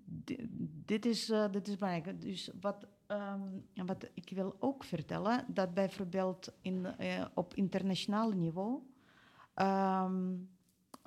Speaker 5: Di- dit, is, dit is belangrijk. Dus wat, ehm, wat ik wil ook vertellen, dat bijvoorbeeld in, op internationaal niveau, ehm,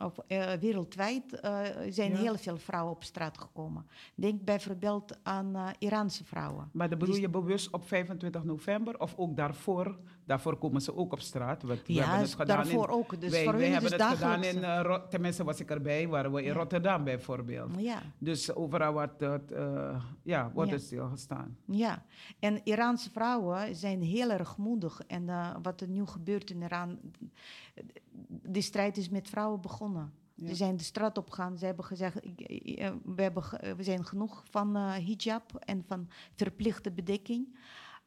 Speaker 5: of eh, wereldwijd, eh, zijn
Speaker 1: Ja.
Speaker 5: heel veel vrouwen op straat gekomen. Denk bijvoorbeeld aan eh, Iraanse vrouwen.
Speaker 1: Maar dan bedoel
Speaker 5: Die-
Speaker 1: je bewust op 25 november of ook daarvoor? Daarvoor komen ze ook op straat. We, we
Speaker 5: Ja,
Speaker 1: hebben het gedaan
Speaker 5: daarvoor
Speaker 1: in,
Speaker 5: ook. Dus
Speaker 1: wij, hebben het gedaan in, eh, tenminste was ik erbij, waren we in
Speaker 5: Ja.
Speaker 1: Rotterdam bijvoorbeeld.
Speaker 5: Ja.
Speaker 1: Dus overal wordt het, eh, ja, wordt
Speaker 5: Ja.
Speaker 1: het stilgestaan.
Speaker 5: Ja, en Iraanse vrouwen zijn heel erg moedig. En eh, wat er nu gebeurt in Iran, die strijd is met vrouwen begonnen.
Speaker 1: Ja.
Speaker 5: Ze zijn de straat op gegaan. Ze hebben gezegd, we, hebben, we zijn genoeg van hijab en van verplichte bedekking.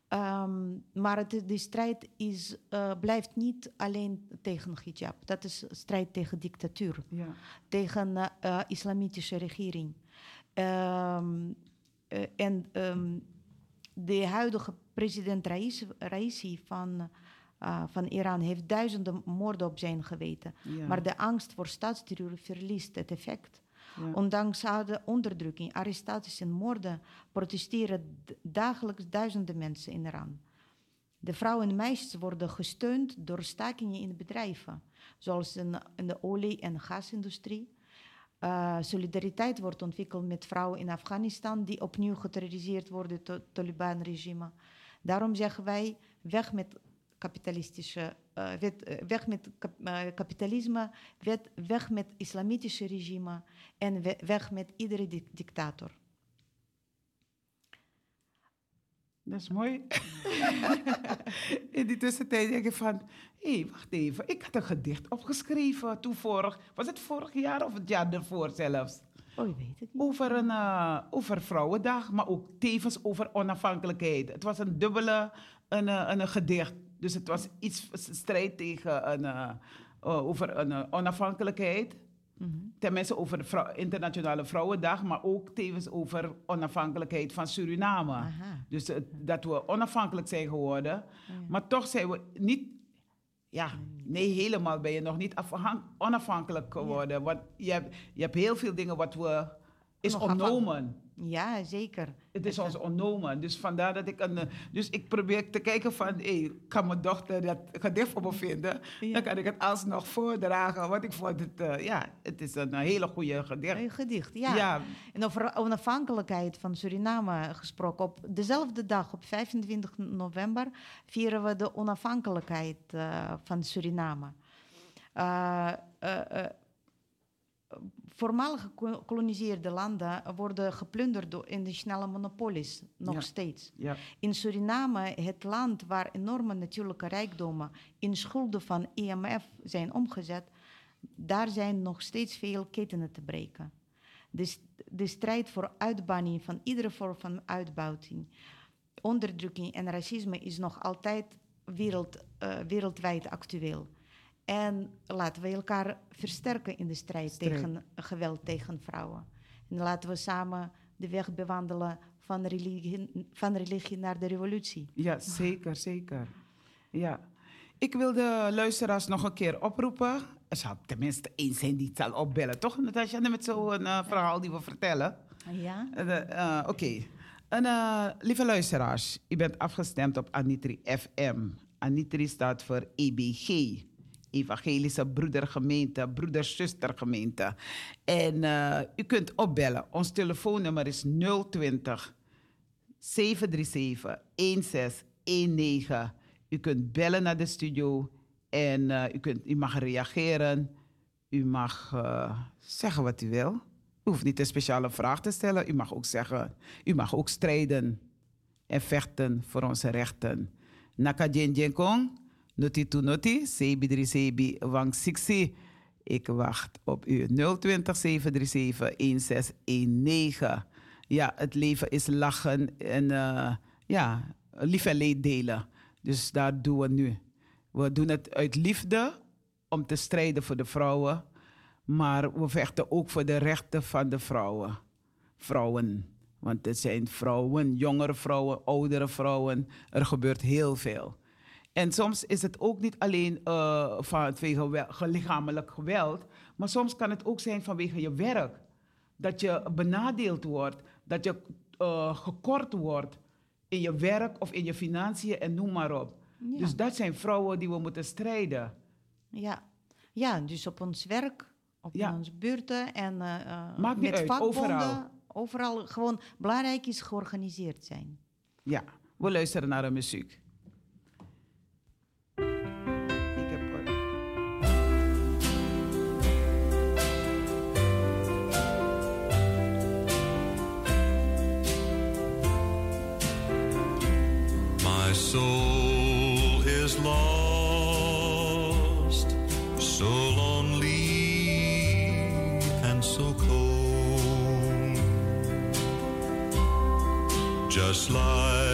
Speaker 5: Ehm, maar het, de strijd is, eh, blijft niet alleen tegen hijab. Dat is strijd tegen dictatuur
Speaker 1: Ja.
Speaker 5: tegen eh, eh, islamitische regering. Ehm, eh, en ehm, de huidige president Raisi, Raisi van, van Iran heeft duizenden moorden op zijn geweten.
Speaker 1: Ja.
Speaker 5: Maar de angst voor staatsterreur verliest het effect. Ondanks harde onderdrukking, arrestaties en moorden protesteren dagelijks duizenden mensen in Iran. De vrouwen en meisjes worden gesteund door stakingen in bedrijven, zoals in, in de olie- en gasindustrie. Eh, solidariteit wordt ontwikkeld met vrouwen in Afghanistan die opnieuw geterroriseerd worden door het Taliban-regime. Daarom zeggen wij weg met kapitalistische, eh, weg met kap- kapitalisme, wet- weg met islamitische regime en we- weg met iedere dic- dictator.
Speaker 1: Dat is mooi. In die tussentijd denk ik van, hé, hey, wacht even. Ik had een gedicht opgeschreven toen vorig, was het vorig jaar of het jaar ervoor zelfs?
Speaker 5: Oh, je weet het niet.
Speaker 1: Over, een, eh, over Vrouwendag, maar ook tevens over onafhankelijkheid. Het was een dubbele een, eh, een, gedicht. Dus het was iets strijd tegen een, eh, eh, over een eh, onafhankelijkheid.
Speaker 5: Mhm.
Speaker 1: Tenminste over vrou- Internationale Vrouwendag, maar ook tevens over onafhankelijkheid van Suriname.
Speaker 5: Aha.
Speaker 1: Dus dat we onafhankelijk zijn geworden. Maar toch zijn we niet. Ja, nee, helemaal ben je nog niet afhan- onafhankelijk geworden. Want je hebt, je hebt heel veel dingen wat we. Is ontnomen.
Speaker 5: Ja, zeker.
Speaker 1: Het is ons ontnomen. Dus vandaar dat ik een. eh, Dus ik probeer te kijken van. Hé, kan mijn dochter dat gedicht voor me vinden?
Speaker 5: Ja.
Speaker 1: Dan kan ik het alsnog voordragen. Want ik vond het. eh, ja, het is een eh, hele goede gedicht.
Speaker 5: Een gedicht, ja.
Speaker 1: Ja.
Speaker 5: En over onafhankelijkheid van Suriname gesproken. Op dezelfde dag, op 25 november, vieren we de onafhankelijkheid eh, van Suriname. Eh, voormalige gekoloniseerde landen worden geplunderd door internationale monopolies, nog
Speaker 1: Ja.
Speaker 5: steeds.
Speaker 1: Ja.
Speaker 5: In Suriname, het land waar enorme natuurlijke rijkdommen in schulden van IMF zijn omgezet, daar zijn nog steeds veel ketenen te breken. De, de strijd voor uitbanning van iedere vorm van uitbuiting onderdrukking en racisme is nog altijd wereld, eh, wereldwijd actueel. En laten we elkaar versterken in de strijd,
Speaker 6: Strijd.
Speaker 5: tegen geweld tegen vrouwen. En laten we samen de weg bewandelen van religie, van religie naar de revolutie.
Speaker 6: Ja, zeker, zeker. Ja. Ik wil de luisteraars nog een keer oproepen. Er zal tenminste één zijn die het zal opbellen, toch, Natasja? Met zo'n eh, verhaal die we vertellen.
Speaker 5: Ja?
Speaker 6: Eh, eh, Oké. Lieve luisteraars, u bent afgestemd op Anitri FM. Anitri staat voor EBG. Evangelische Broedergemeente, Broeder-Zustergemeente. En eh, u kunt opbellen. Ons telefoonnummer is 020 737 1619. U kunt bellen naar de studio en eh, u, kunt, u mag reageren. U mag eh, zeggen wat u wil. U hoeft niet een speciale vraag te stellen. U mag ook zeggen, u mag ook strijden en vechten voor onze rechten. Naka jen jen kong, noti tu noti, sebi dri sebi wang siksi. Ik wacht op u. 020 737 1619. Ja, het leven is lachen en eh, ja, lief en leed delen. Dus daar doen we nu. We doen het uit liefde om te strijden voor de vrouwen. Maar we vechten ook voor de rechten van de vrouwen. Vrouwen. Want het zijn vrouwen, jongere vrouwen, oudere vrouwen. Er gebeurt heel veel. En soms is het ook niet alleen eh, vanwege lichamelijk geweld, maar soms kan het ook zijn vanwege je werk. Dat je benadeeld wordt, dat je eh, gekort wordt in je werk of in je financiën en noem maar op.
Speaker 5: Ja.
Speaker 6: Dus dat zijn vrouwen die we moeten strijden.
Speaker 5: Ja. ja, dus op ons werk, op
Speaker 6: Ja.
Speaker 5: onze buurten en eh,
Speaker 6: Maakt niet
Speaker 5: met
Speaker 6: uit,
Speaker 5: vakbonden.
Speaker 6: overal.
Speaker 5: Overal gewoon belangrijk is georganiseerd zijn.
Speaker 6: Ja, we luisteren naar de muziek.
Speaker 7: last
Speaker 8: life.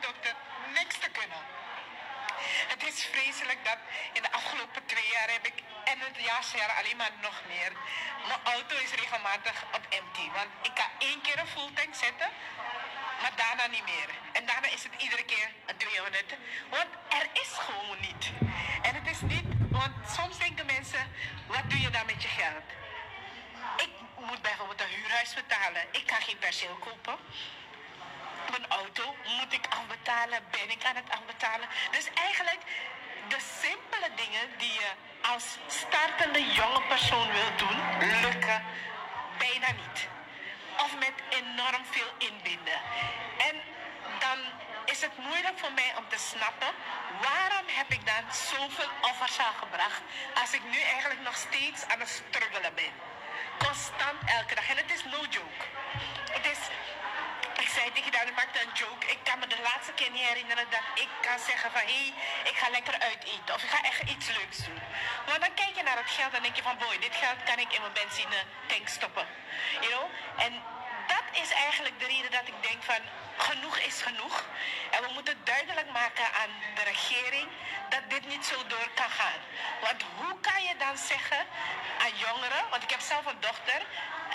Speaker 8: Dokter
Speaker 7: niks te kunnen. Het is vreselijk dat in de afgelopen twee jaar heb ik en het jaar alleen maar nog meer. Mijn auto is regelmatig op empty. Want ik kan één keer een full tank zetten, maar daarna niet meer. En daarna is het iedere keer een 200. Want er is gewoon niet. En het is niet, want soms denken mensen, wat doe je dan met je geld? Ik moet bijvoorbeeld een huurhuis betalen. Ik kan geen perceel kopen. Mijn auto moet ik afbetalen, ben ik aan het afbetalen. Dus eigenlijk de simpele dingen die je als startende jonge persoon wil doen, lukken bijna niet. Of met enorm veel inbinden. En dan is het moeilijk voor mij om te snappen waarom heb ik dan zoveel offers gebracht als ik nu eigenlijk nog steeds aan het struggelen ben. Constant elke dag. En het is no joke. Het is ik zei tegen ik maakte een joke. Ik kan me de laatste keer niet herinneren dat ik kan zeggen van... hé, hey, ik ga lekker uit eten of ik ga echt iets leuks doen. Maar dan kijk je naar het geld en denk je van... boy, dit geld kan ik in mijn benzine tank stoppen. You know? En dat is eigenlijk de reden dat ik denk van... genoeg is genoeg. En we moeten duidelijk maken aan de regering... dat dit niet zo door kan gaan. Want hoe kan je dan zeggen aan jongeren... want ik heb zelf een dochter...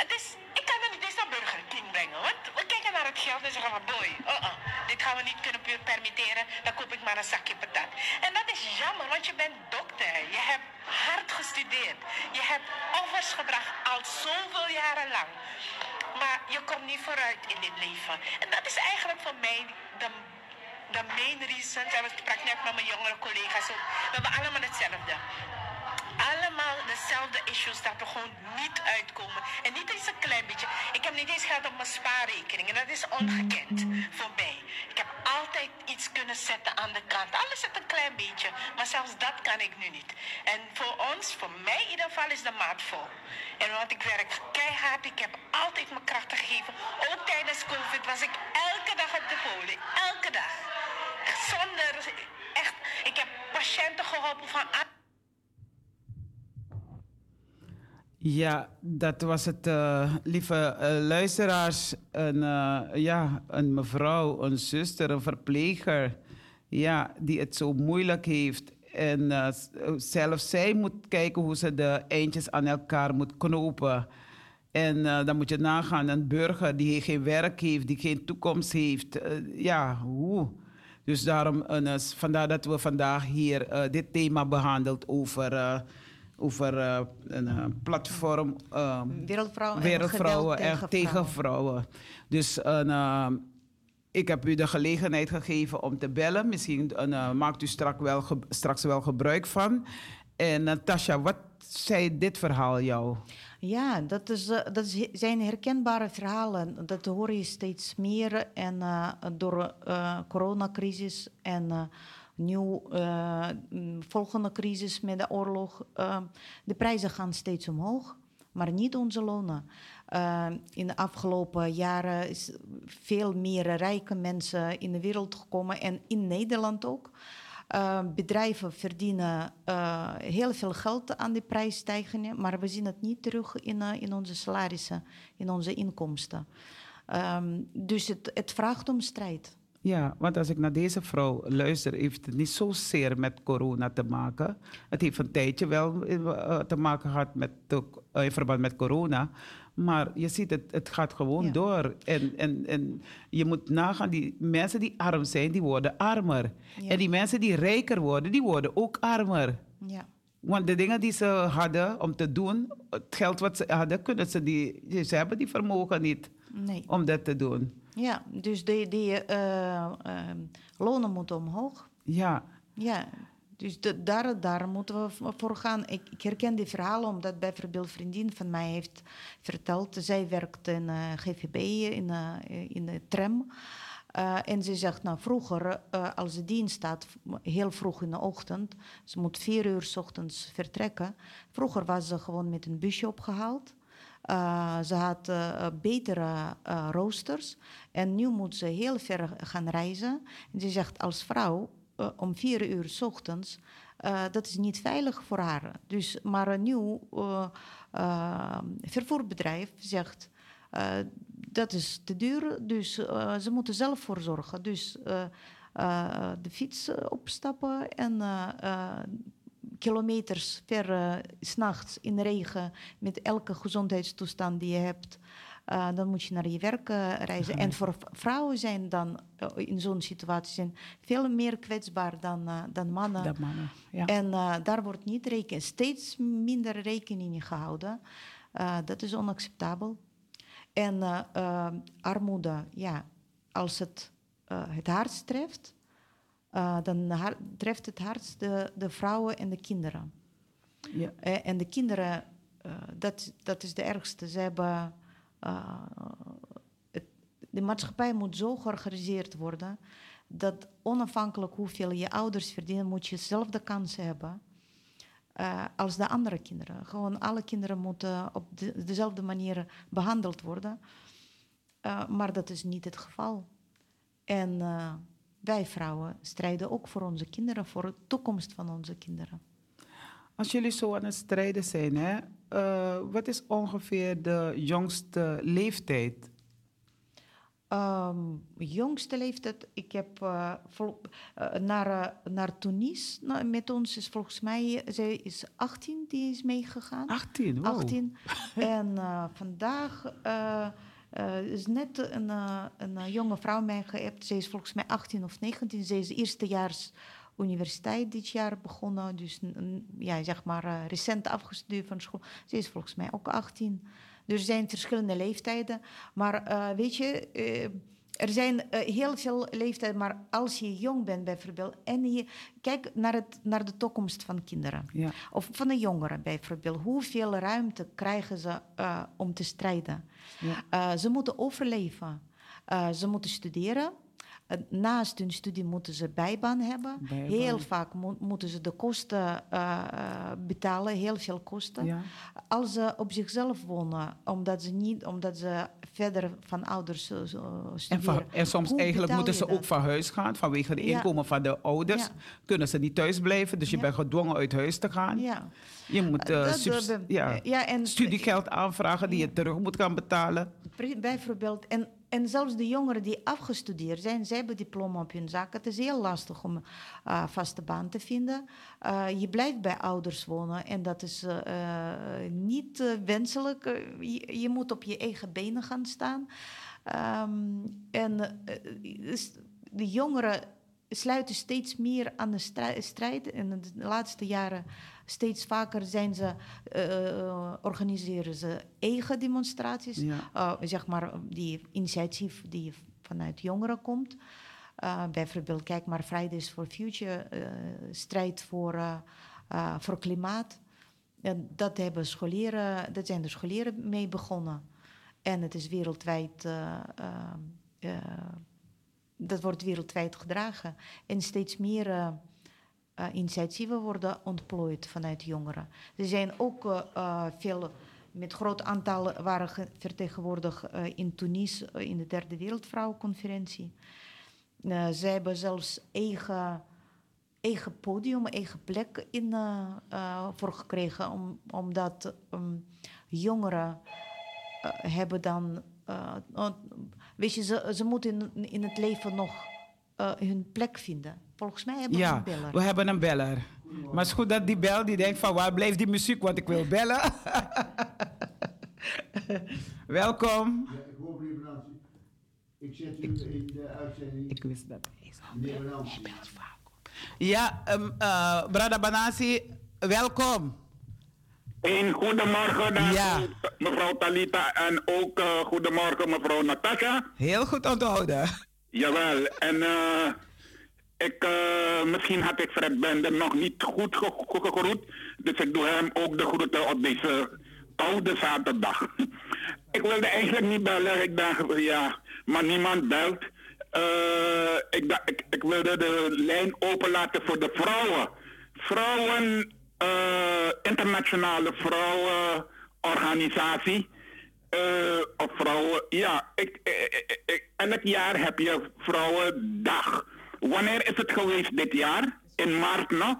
Speaker 7: Het is, ik kan er niet eens naar Burger brengen. Want we kijken naar het geld en zeggen van boy, uh -uh, dit gaan we niet kunnen permitteren. Dan koop ik maar een zakje patat. En dat is jammer, want je bent dokter. Je hebt hard gestudeerd. Je hebt gebracht al zoveel jaren lang. Maar je komt niet vooruit in dit leven. En dat is eigenlijk voor mij de, de main reason. En ik sprak net met mijn jongere collega's. We hebben allemaal hetzelfde dezelfde issues dat we gewoon niet uitkomen. En niet eens een klein beetje. Ik heb niet eens geld op mijn spaarrekening. En dat is ongekend voor mij. Ik heb altijd iets kunnen zetten aan de kant. Alles het een klein beetje. Maar zelfs dat kan ik nu niet. En voor ons, voor mij in ieder geval, is de maat vol. En want ik werk keihard. Ik heb altijd mijn krachten gegeven. Ook tijdens COVID was ik elke dag op de poli. Elke dag. Zonder, echt, ik heb patiënten geholpen van
Speaker 1: Ja, dat was het, eh, lieve eh, luisteraars. Een, eh, ja, een mevrouw, een zuster, een verpleger. Ja, die het zo moeilijk heeft. En zelfs zij moet kijken hoe ze de eindjes aan elkaar moet knopen. En dan moet je nagaan, een burger die geen werk heeft, die geen toekomst heeft. ja, hoe? Dus daarom, vandaar dat we vandaag hier dit thema behandeld over, over eh, een eh, platform.
Speaker 5: Wereldvrouwen en
Speaker 1: Wereldvrouwen en
Speaker 5: tegen
Speaker 1: tegen vrouwen. Dus een, eh, ik heb u de gelegenheid gegeven om te bellen. Misschien eh, maakt u strak wel straks wel gebruik van. En Natasja, wat zei dit verhaal jou?
Speaker 5: Ja, dat, is, dat zijn herkenbare verhalen. Dat hoor je steeds meer. En door de coronacrisis en eh nieuw eh, mm, volgende crisis met de oorlog, eh, de prijzen gaan steeds omhoog, maar niet onze lonen. Eh, in de afgelopen jaren is veel meer rijke mensen in de wereld gekomen en in Nederland ook. Uh, bedrijven verdienen uh, heel veel geld aan die prijsstijgingen, maar we zien het niet terug in, uh, in onze salarissen, in onze inkomsten. Um, dus het, het vraagt om strijd.
Speaker 1: Ja, want als ik naar deze vrouw luister, heeft het niet zozeer met corona te maken. Het heeft een tijdje wel uh, te maken gehad met, uh, in verband met corona. Maar je ziet, het, het gaat gewoon ja. door. En, en, en je moet nagaan, die mensen die arm zijn, die worden armer. Ja. En die mensen die rijker worden, die worden ook armer.
Speaker 5: Ja.
Speaker 1: Want de dingen die ze hadden om te doen, het geld wat ze hadden, kunnen ze die, ze hebben die vermogen niet
Speaker 5: nee.
Speaker 1: om dat te doen.
Speaker 5: Ja, dus die, die uh, uh, lonen moeten omhoog.
Speaker 1: Ja.
Speaker 5: Ja, dus de, daar, daar moeten we voor gaan. Ik, ik, herken die verhalen omdat bijvoorbeeld een vriendin van mij heeft verteld. Zij werkt in uh, GVB, in, in de tram. Eh, en ze zegt, nou vroeger, eh, als de dienst staat, heel vroeg in de ochtend, ze moet vier uur 's ochtends vertrekken. Vroeger was ze gewoon met een busje opgehaald. Eh, ze had eh, betere eh, roosters. En nu moet ze heel ver gaan reizen. En ze zegt als vrouw om vier uur 's ochtends, dat is niet veilig voor haar. Dus, maar een nieuw vervoerbedrijf zegt, dat is te duur, dus ze moeten zelf voor zorgen. Dus de fiets opstappen en kilometers ver eh, s s'nachts in de regen met elke gezondheidstoestand die je hebt. eh, dan moet je naar je werk eh, reizen. En voor vrouwen zijn dan eh, in zo'n situatie zijn veel meer kwetsbaar dan, eh, dan mannen.
Speaker 1: Mannen. Ja.
Speaker 5: En eh, daar wordt niet reken, steeds minder rekening gehouden. Eh, dat is onacceptabel. En eh, eh, armoede, ja, als het eh, het hardst treft, eh, dan har- treft het hardst de, de vrouwen en de kinderen.
Speaker 1: Ja.
Speaker 5: Eh, en de kinderen, eh, dat, dat is de ergste. Ze hebben, het, de maatschappij moet zo georganiseerd worden dat onafhankelijk hoeveel je ouders verdienen, moet je zelf de kansen hebben als de andere kinderen. Gewoon alle kinderen moeten op de, dezelfde manier behandeld worden. Maar dat is niet het geval. En wij vrouwen strijden ook voor onze kinderen, voor de toekomst van onze kinderen.
Speaker 1: Als jullie zo aan het strijden zijn, hè, eh, wat is ongeveer de jongste leeftijd?
Speaker 5: Ehm, jongste leeftijd, ik heb eh, vol- eh, naar, naar Tunis nou, met ons is volgens mij, zij is 18, die is meegegaan.
Speaker 1: 18, wow.
Speaker 5: 18. en vandaag eh, eh, is net een, eh, een eh, jonge vrouw mij geappt. Ze is volgens mij 18 of 19. Ze is eerstejaars universiteit dit jaar begonnen. Dus ja, zeg maar recent afgestudeerd van school. Ze is volgens mij ook 18. Dus er zijn verschillende leeftijden. Maar weet je... er zijn eh, heel veel leeftijden, maar als je jong bent bijvoorbeeld... en je kijk naar, het, naar de toekomst van kinderen.
Speaker 1: Ja.
Speaker 5: Of van de jongeren bijvoorbeeld. Hoeveel ruimte krijgen ze eh, om te strijden?
Speaker 1: Ja.
Speaker 5: Eh, ze moeten overleven. Ze moeten studeren. Naast hun studie moeten ze bijbaan hebben.
Speaker 1: Bijbaan.
Speaker 5: Heel vaak mo- moeten ze de kosten eh, eh, betalen, heel veel kosten.
Speaker 1: Ja.
Speaker 5: Als ze op zichzelf wonen, omdat ze, niet, omdat ze verder van ouders eh,
Speaker 1: En,
Speaker 5: studeren.
Speaker 1: van- en soms
Speaker 5: Hoe
Speaker 1: eigenlijk moeten ze
Speaker 5: dat?
Speaker 1: ook van huis gaan. Vanwege de
Speaker 5: Ja.
Speaker 1: inkomen van de ouders
Speaker 5: Ja.
Speaker 1: kunnen ze niet thuis blijven. Dus je bent gedwongen uit huis te gaan.
Speaker 5: Ja.
Speaker 1: Je moet ja,
Speaker 5: en
Speaker 1: studiegeld aanvragen die je terug moet gaan betalen.
Speaker 5: Bijvoorbeeld, en, en zelfs de jongeren die afgestudeerd zijn, zij hebben diploma op hun zak. Het is heel lastig om uh, vaste baan te vinden. Uh, je blijft bij ouders wonen en dat is uh, niet wenselijk. Je, moet op je eigen benen gaan staan. Um, en de jongeren sluiten steeds meer aan de strijd. In de laatste jaren steeds vaker zijn ze, uh, organiseren ze eigen demonstraties.
Speaker 1: Ja.
Speaker 5: Uh, zeg maar die initiatief die vanuit jongeren komt. Bijvoorbeeld, kijk maar, Fridays for Future, strijd voor, voor klimaat. En dat, hebben scholieren, dat zijn de scholieren mee begonnen. En het is wereldwijd dat wordt wereldwijd gedragen. En steeds meer uh, uh, initiatieven worden ontplooid vanuit jongeren. Er zijn ook uh, veel, met groot aantal waren vertegenwoordigd in Tunis in de Derde Wereldvrouwenconferentie. zij hebben zelfs eigen, eigen podium, eigen plek in, voor gekregen, om, omdat um, jongeren hebben dan weet je, ze, ze moeten in, in het leven nog hun plek vinden. Volgens mij hebben
Speaker 1: ja,
Speaker 5: we een beller.
Speaker 1: we hebben een beller. Maar het is goed dat die bel die denkt van waar blijft die muziek, want ik wil bellen. Welkom.
Speaker 9: Ja, ik hoor meneer. Ik zet u in de uitzending.
Speaker 1: Ik wist dat.
Speaker 9: Meneer.
Speaker 1: Ja, um, uh, Brada Banasi, welkom.
Speaker 8: Een goedemorgen naar
Speaker 1: Ja.
Speaker 8: mevrouw Talita en ook uh, goedemorgen mevrouw Natasha.
Speaker 1: Heel goed onthouden.
Speaker 8: Jawel, en uh, ik, uh, misschien had ik Fred Bender nog niet goed ge ge gegroet, dus ik doe hem ook de groeten op deze koude zaterdag. ik wilde eigenlijk niet bellen, ik dacht ja, maar niemand belt. Eh, ik, ik, wilde de lijn openlaten voor de vrouwen. Vrouwen, eh, internationale vrouwenorganisatie. Eh, of vrouwen, ja. Ik, ik, ik- elk jaar heb je Vrouwendag. Wanneer is het geweest dit jaar? In maart nog?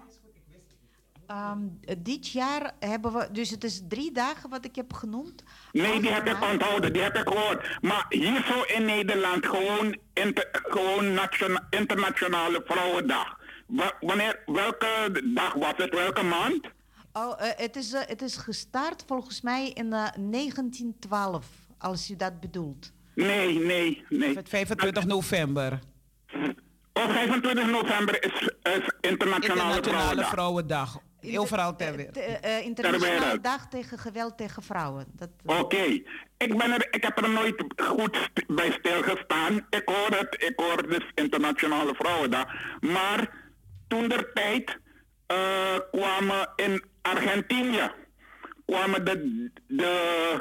Speaker 5: Ehm, dit jaar hebben we, dus het is drie dagen wat ik heb genoemd.
Speaker 8: Nee, die heb ik onthouden, die heb ik gehoord. Maar hier zo in Nederland gewoon, inter- gewoon nationa- internationale vrouwendag. Wa- wanneer, welke dag was het? Welke maand?
Speaker 5: Oh, eh, het, is, eh, het is gestart volgens mij in eh, 1912, als u dat bedoelt.
Speaker 8: Nee, nee, nee.
Speaker 1: Het 25 november.
Speaker 8: Op 25 november is, is Internationale,
Speaker 1: Internationale
Speaker 8: Vrouwendag.
Speaker 1: Vrouwendag. Overal ter
Speaker 5: Eh,
Speaker 1: wereld.
Speaker 5: te- eh, internationale
Speaker 8: wereld.
Speaker 5: dag tegen geweld tegen vrouwen. Dat,
Speaker 8: Oké, ik, ben er, ik heb er nooit goed st- bij stilgestaan. Ik hoor het, ik hoor dus Internationale Vrouwendag. Maar toen der tijd eh, kwamen in Argentinië kwamen de, de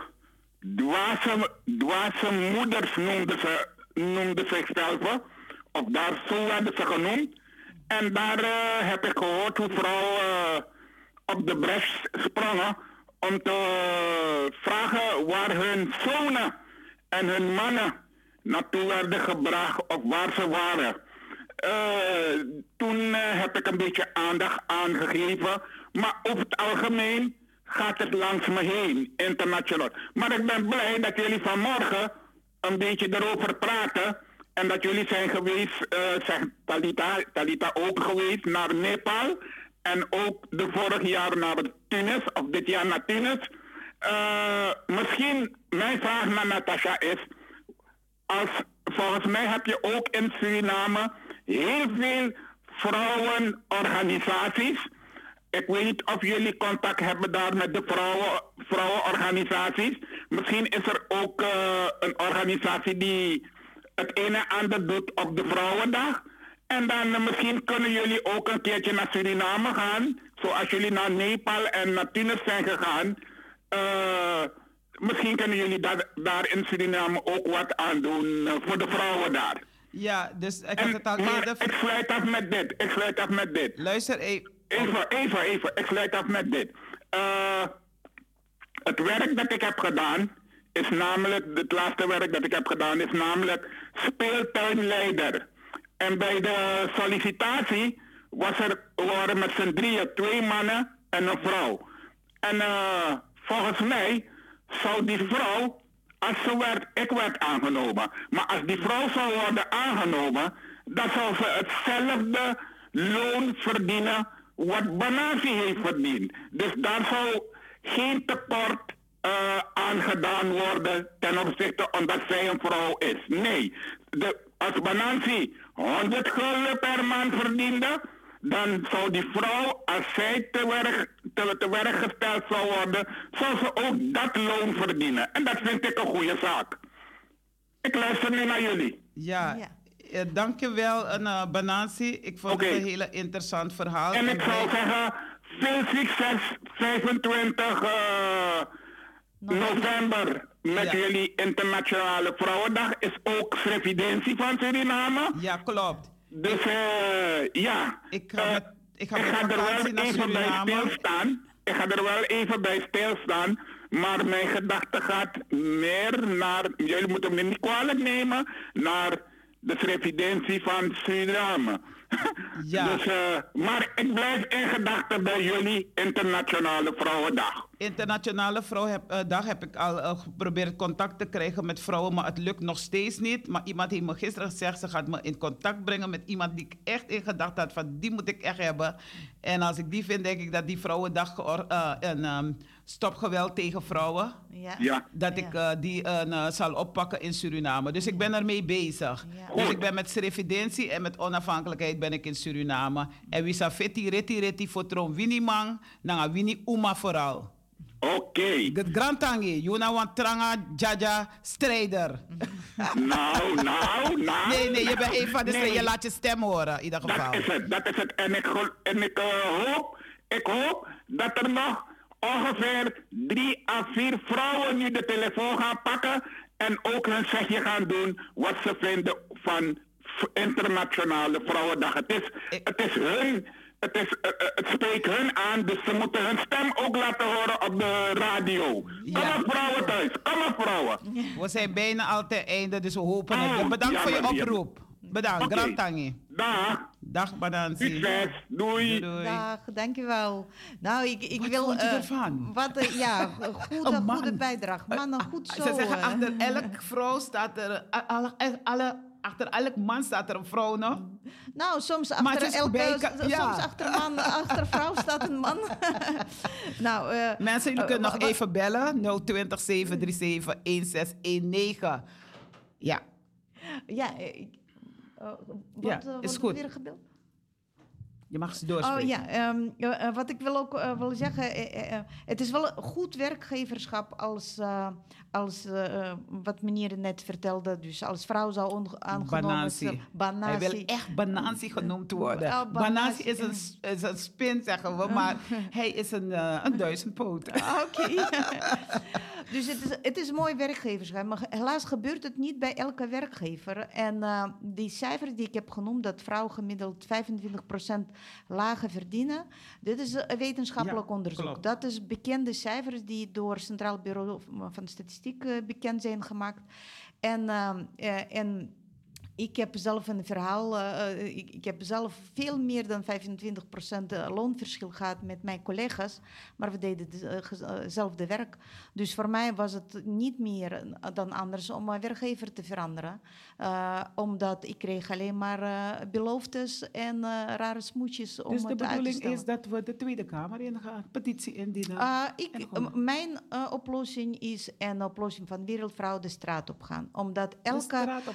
Speaker 8: dwaze, dwaze moeders noemden ze, noemden zichzelf. Of daar zo werden ze genoemd. En daar eh, heb ik gehoord hoe vrouwen eh, op de bres sprongen om te vragen waar hun zonen en hun mannen naartoe werden gebracht of waar ze waren. Eh, toen eh, heb ik een beetje aandacht aangegeven, maar over het algemeen gaat het langs me heen, internationaal. Maar ik ben blij dat jullie vanmorgen een beetje erover praten en dat jullie zijn geweest, eh zegt Talita, Talita ook geweest naar Nepal en ook de vorig jaar naar Tunis, of dit jaar naar Tunis. Eh, misschien, mijn vraag naar Natasha is, als, volgens mij heb je ook in Suriname heel veel vrouwenorganisaties. Ik weet niet of jullie contact hebben daar met de vrouwen, vrouwenorganisaties. Misschien is er ook eh, een organisatie die het ene en ander doet op de Vrouwendag. En dan eh, misschien kunnen jullie ook een keertje naar Suriname gaan. Zoals jullie naar Nepal en naar Tunis zijn gegaan. Eh, misschien kunnen jullie daar, daar in Suriname ook wat aan doen eh, voor de vrouwen daar.
Speaker 1: Ja, dus ik
Speaker 8: En,
Speaker 1: het al
Speaker 8: maar
Speaker 1: eerder...
Speaker 8: ik sluit af met dit. Ik sluit af met dit.
Speaker 1: Luister, eh,
Speaker 8: Even, even, even. Ik sluit af met dit. Het werk dat ik heb gedaan is namelijk, het laatste werk dat ik heb gedaan is namelijk speeltuinleider. En bij de sollicitatie was er, waren met z'n drieën twee mannen en een vrouw. En eh, volgens mij zou die vrouw, als ze werd, ik werd aangenomen. Maar als die vrouw zou worden aangenomen, dan zou ze hetzelfde loon verdienen wat Banasi heeft verdiend. Dus daar zou geen tekort eh, aangedaan worden ten opzichte omdat zij een vrouw is. Nee, de, als Banansi 100 gulden per maand verdiende, dan zou die vrouw, als zij te werk, te, te werk gesteld zou worden, zou ze ook dat loon verdienen. En dat vind ik een goede zaak. Ik luister nu naar jullie.
Speaker 1: ja,
Speaker 5: Ja.
Speaker 1: eh, dankjewel, uh, Banansi. Ik vond het een hele interessant verhaal.
Speaker 8: En ik zou zeggen, veel succes 25 eh, november met
Speaker 1: Ja.
Speaker 8: jullie Internationale Vrouwendag. Is ook Srevidentie van Suriname.
Speaker 1: Ja, klopt.
Speaker 8: Dus eh, ja,
Speaker 1: Ik ga
Speaker 8: Eh,
Speaker 1: met- ik ga
Speaker 8: ik
Speaker 1: met
Speaker 8: ga er wel even bij stilstaan. Ik ga er wel even bij stilstaan. Maar mijn gedachte gaat meer naar, jullie moeten me niet kwalijk nemen, naar de Srevidentie van Suriname.
Speaker 1: Ja.
Speaker 8: Dus, eh, maar ik blijf in gedachten bij jullie Internationale Vrouwendag.
Speaker 1: Internationale Vrouwendag heb ik al eh, geprobeerd contact te krijgen met vrouwen, maar het lukt nog steeds niet. Maar iemand heeft me gisteren gezegd, ze gaat me in contact brengen met iemand die ik echt in gedachten had van die moet ik echt hebben. En als ik die vind, denk ik dat die Vrouwendag eh, een ehm, stopgeweld tegen vrouwen,
Speaker 5: ja.
Speaker 8: Ja.
Speaker 1: dat ik eh, die eh, zal oppakken in Suriname. Dus ik ben ermee bezig.
Speaker 5: Ja.
Speaker 1: Dus ik ben met Srevidentie en met onafhankelijkheid ben ik in Suriname. En wie sa feti reti reti voor tron wini man, nanga wini uma vooral.
Speaker 8: Oké.
Speaker 1: De Grand Tangi, Juna want tranga jaja strijder.
Speaker 8: Nou, nou, nou.
Speaker 1: Nee, nee, je bent een van de
Speaker 8: Nee.
Speaker 1: nee. je laat je stem horen in ieder geval.
Speaker 8: Dat is het, dat is het. En ik, en ik eh, hoop, ik hoop dat er nog ongeveer drie à vier vrouwen nu de telefoon gaan pakken en ook hun zegje gaan doen wat ze vinden van internationale vrouwendag. Het is, het is hun, het, is, eh, eh, het spreekt hun aan, dus ze moeten hun stem ook laten horen op de radio. Kom
Speaker 1: Ja.
Speaker 8: op vrouwen thuis, kom op vrouwen.
Speaker 1: We zijn bijna al ten einde, dus we hopen het.
Speaker 8: Oh,
Speaker 1: Bedankt voor je oproep. Bedankt,
Speaker 8: Oké.
Speaker 1: Grand Tangi.
Speaker 8: Dag,
Speaker 1: Dag, Badansi.
Speaker 8: succes, doei.
Speaker 1: Doei.
Speaker 5: Dag, dankjewel. Nou, ik, ik
Speaker 1: Wat
Speaker 5: wil...
Speaker 1: vond je
Speaker 5: eh,
Speaker 1: ervan?
Speaker 5: Wat, eh, ja, goede,
Speaker 1: Een man.
Speaker 5: goede bijdrage. Mannen, goed zo.
Speaker 1: Ze zeggen,
Speaker 5: eh.
Speaker 1: achter elk vrouw staat er... Alle, alle, achter elk man staat er een vrouw nog.
Speaker 5: Nou, soms achter elke...
Speaker 1: bij-
Speaker 5: soms
Speaker 1: ja.
Speaker 5: achter, man, achter vrouw staat een man. nou, eh,
Speaker 1: Mensen, jullie kunnen nog even bellen. 020 737 1619. Ja,
Speaker 5: Ja, ik- wat,
Speaker 1: Ja,
Speaker 5: eh,
Speaker 1: is
Speaker 5: wordt
Speaker 1: goed.
Speaker 5: weer gebeld?
Speaker 1: Je mag ze doorspreken.
Speaker 5: Oh ja, ehm, eh, eh, wat ik wil ook zeggen, eh, eh, eh, het is wel goed werkgeverschap als, als wat meneer net vertelde, dus als vrouw zou aangenomen
Speaker 1: Banansi.
Speaker 5: zijn-
Speaker 1: Hij wil echt Banansi genoemd worden.
Speaker 5: Oh,
Speaker 1: Banansi is een, is een spin, zeggen we, maar hij is een, een duizendpoot.
Speaker 5: Oké. dus het is, het is mooi werkgeverschap. Maar helaas gebeurt het niet bij elke werkgever. En die cijfers die ik heb genoemd, dat vrouwen gemiddeld 25% lager verdienen. Dit is een wetenschappelijk
Speaker 1: Ja,
Speaker 5: onderzoek.
Speaker 1: klopt.
Speaker 5: Dat is bekende cijfers die door het Centraal Bureau van Statistiek eh, bekend zijn gemaakt. En, eh, eh, en ik heb zelf een verhaal, eh, eh, ik, ik heb zelf veel meer dan 25% loonverschil gehad met mijn collega's, maar we deden eh, eh, hetzelfde werk. Dus voor mij was het niet meer eh, dan anders om mijn werkgever te veranderen, Eh, omdat ik kreeg alleen maar eh, beloftes en eh, rare smoetjes om
Speaker 1: Dus de bedoeling is dat we de Tweede Kamer in gaan, petitie indienen.
Speaker 5: Ik, mijn oplossing is een oplossing van Wereldvrouw de straat op gaan. Omdat elke
Speaker 1: straat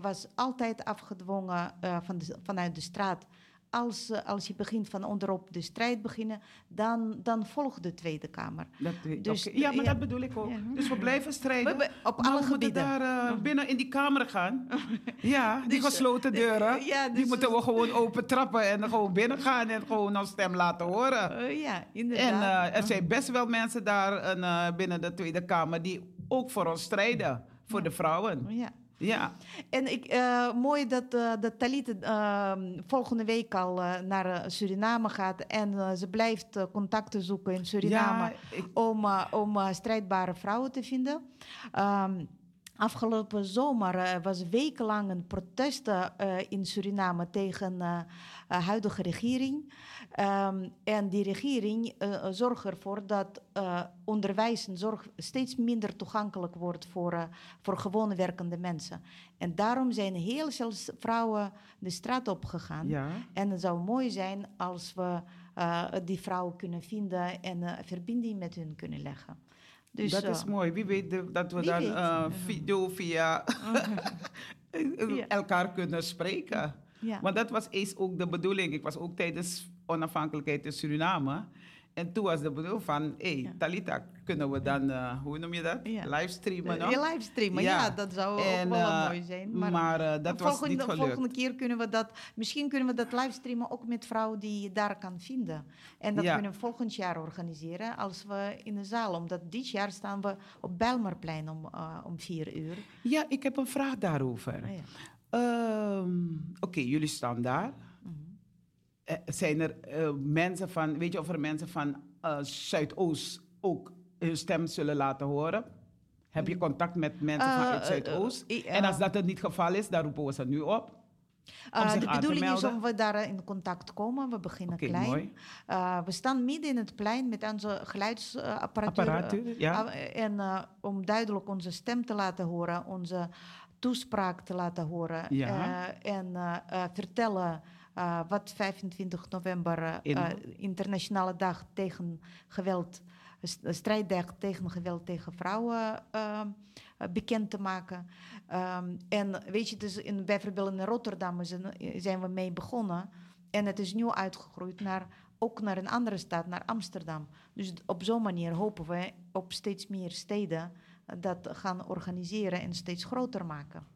Speaker 5: was altijd afgedwongen uh, van de, vanuit de straat. Als, uh, als je begint van onderop de strijd beginnen, dan, dan volgt de Tweede Kamer.
Speaker 1: Dat,
Speaker 5: Dus.
Speaker 1: Ja, maar
Speaker 5: ja.
Speaker 1: dat bedoel ik ook.
Speaker 5: Ja.
Speaker 1: Dus we blijven strijden.
Speaker 5: We- we- op alle gebieden.
Speaker 1: daar eh, binnen in die kamer gaan. Ja, die
Speaker 5: Dus, eh,
Speaker 1: gesloten deuren.
Speaker 5: ja,
Speaker 1: die
Speaker 5: dus-
Speaker 1: moeten we gewoon open trappen en gewoon binnen gaan en gewoon ons stem laten horen.
Speaker 5: Uh, ja,
Speaker 1: En
Speaker 5: inderdaad.
Speaker 1: eh, er zijn best wel mensen daar eh, binnen de Tweede Kamer die ook voor ons strijden. Voor de vrouwen.
Speaker 5: ja.
Speaker 1: Ja.
Speaker 5: En ik, eh, mooi dat, eh dat Talita ehm, volgende week al eh, naar Suriname gaat. En ze blijft contacten zoeken in Suriname
Speaker 1: Ja, ik-
Speaker 5: om, om strijdbare vrouwen te vinden. Ehm, afgelopen zomer eh, was wekenlang een protest eh, in Suriname tegen de huidige regering. Ehm, en die regering eh, zorgt ervoor dat eh, onderwijs en zorg steeds minder toegankelijk wordt voor, eh, voor gewone werkende mensen. En daarom zijn heel veel vrouwen de straat op gegaan.
Speaker 1: Ja.
Speaker 5: En het zou mooi zijn als we eh, die vrouwen kunnen vinden en eh, verbinding met hun kunnen leggen. Dus,
Speaker 1: dat
Speaker 5: eh,
Speaker 1: is mooi. Wie weet dat we dan
Speaker 5: weet.
Speaker 1: eh, video via elkaar kunnen spreken.
Speaker 5: Ja.
Speaker 1: Want dat was eens ook de bedoeling. Ik was ook tijdens onafhankelijkheid in Suriname. En toen was de bedoeling van, hé, hey, Talita, kunnen we dan, eh, hoe noem je dat?
Speaker 5: Ja.
Speaker 1: Livestreamen?
Speaker 5: Je livestreamen, ja. dat zou
Speaker 1: En,
Speaker 5: ook wel
Speaker 1: eh,
Speaker 5: mooi zijn. Maar,
Speaker 1: maar, eh, dat was
Speaker 5: volgende,
Speaker 1: niet gelukt.
Speaker 5: volgende keer kunnen we dat, misschien kunnen we dat livestreamen ook met vrouwen die je daar kan vinden. En dat
Speaker 1: Ja.
Speaker 5: kunnen we volgend jaar organiseren als we in de zaal, omdat dit jaar staan we op Bijlmerplein om, eh, om vier uur.
Speaker 1: Ja, ik heb een vraag daarover.
Speaker 5: Ah, ja.
Speaker 1: Ehm, Oké, jullie staan daar. Eh, zijn er eh, mensen van, weet je of er mensen van eh, Zuidoost ook hun stem zullen laten horen? Heb je contact met mensen
Speaker 5: Eh,
Speaker 1: vanuit Zuidoost? en als dat het niet het geval is, dan roepen we ze nu op.
Speaker 5: Uh, de bedoeling is om we daar in contact komen. We beginnen
Speaker 1: Oké,
Speaker 5: klein. Uh, we staan midden in het plein met onze geluidsapparatuur.
Speaker 1: Apparatuur, ja.
Speaker 5: uh, en uh, om duidelijk onze stem te laten horen, onze toespraak te laten horen.
Speaker 1: Ja.
Speaker 5: Uh, en uh, uh, vertellen uh, wat 25 november, uh,
Speaker 1: Inhoudt.
Speaker 5: internationale dag tegen geweld, st- strijddag tegen geweld tegen vrouwen bekend te maken. Um, en weet je, dus in, bijvoorbeeld in Rotterdam zijn, zijn we mee begonnen. En het is nu uitgegroeid naar, ook naar een andere stad, naar Amsterdam. Dus op zo'n manier hopen we op steeds meer steden dat gaan organiseren en steeds groter maken.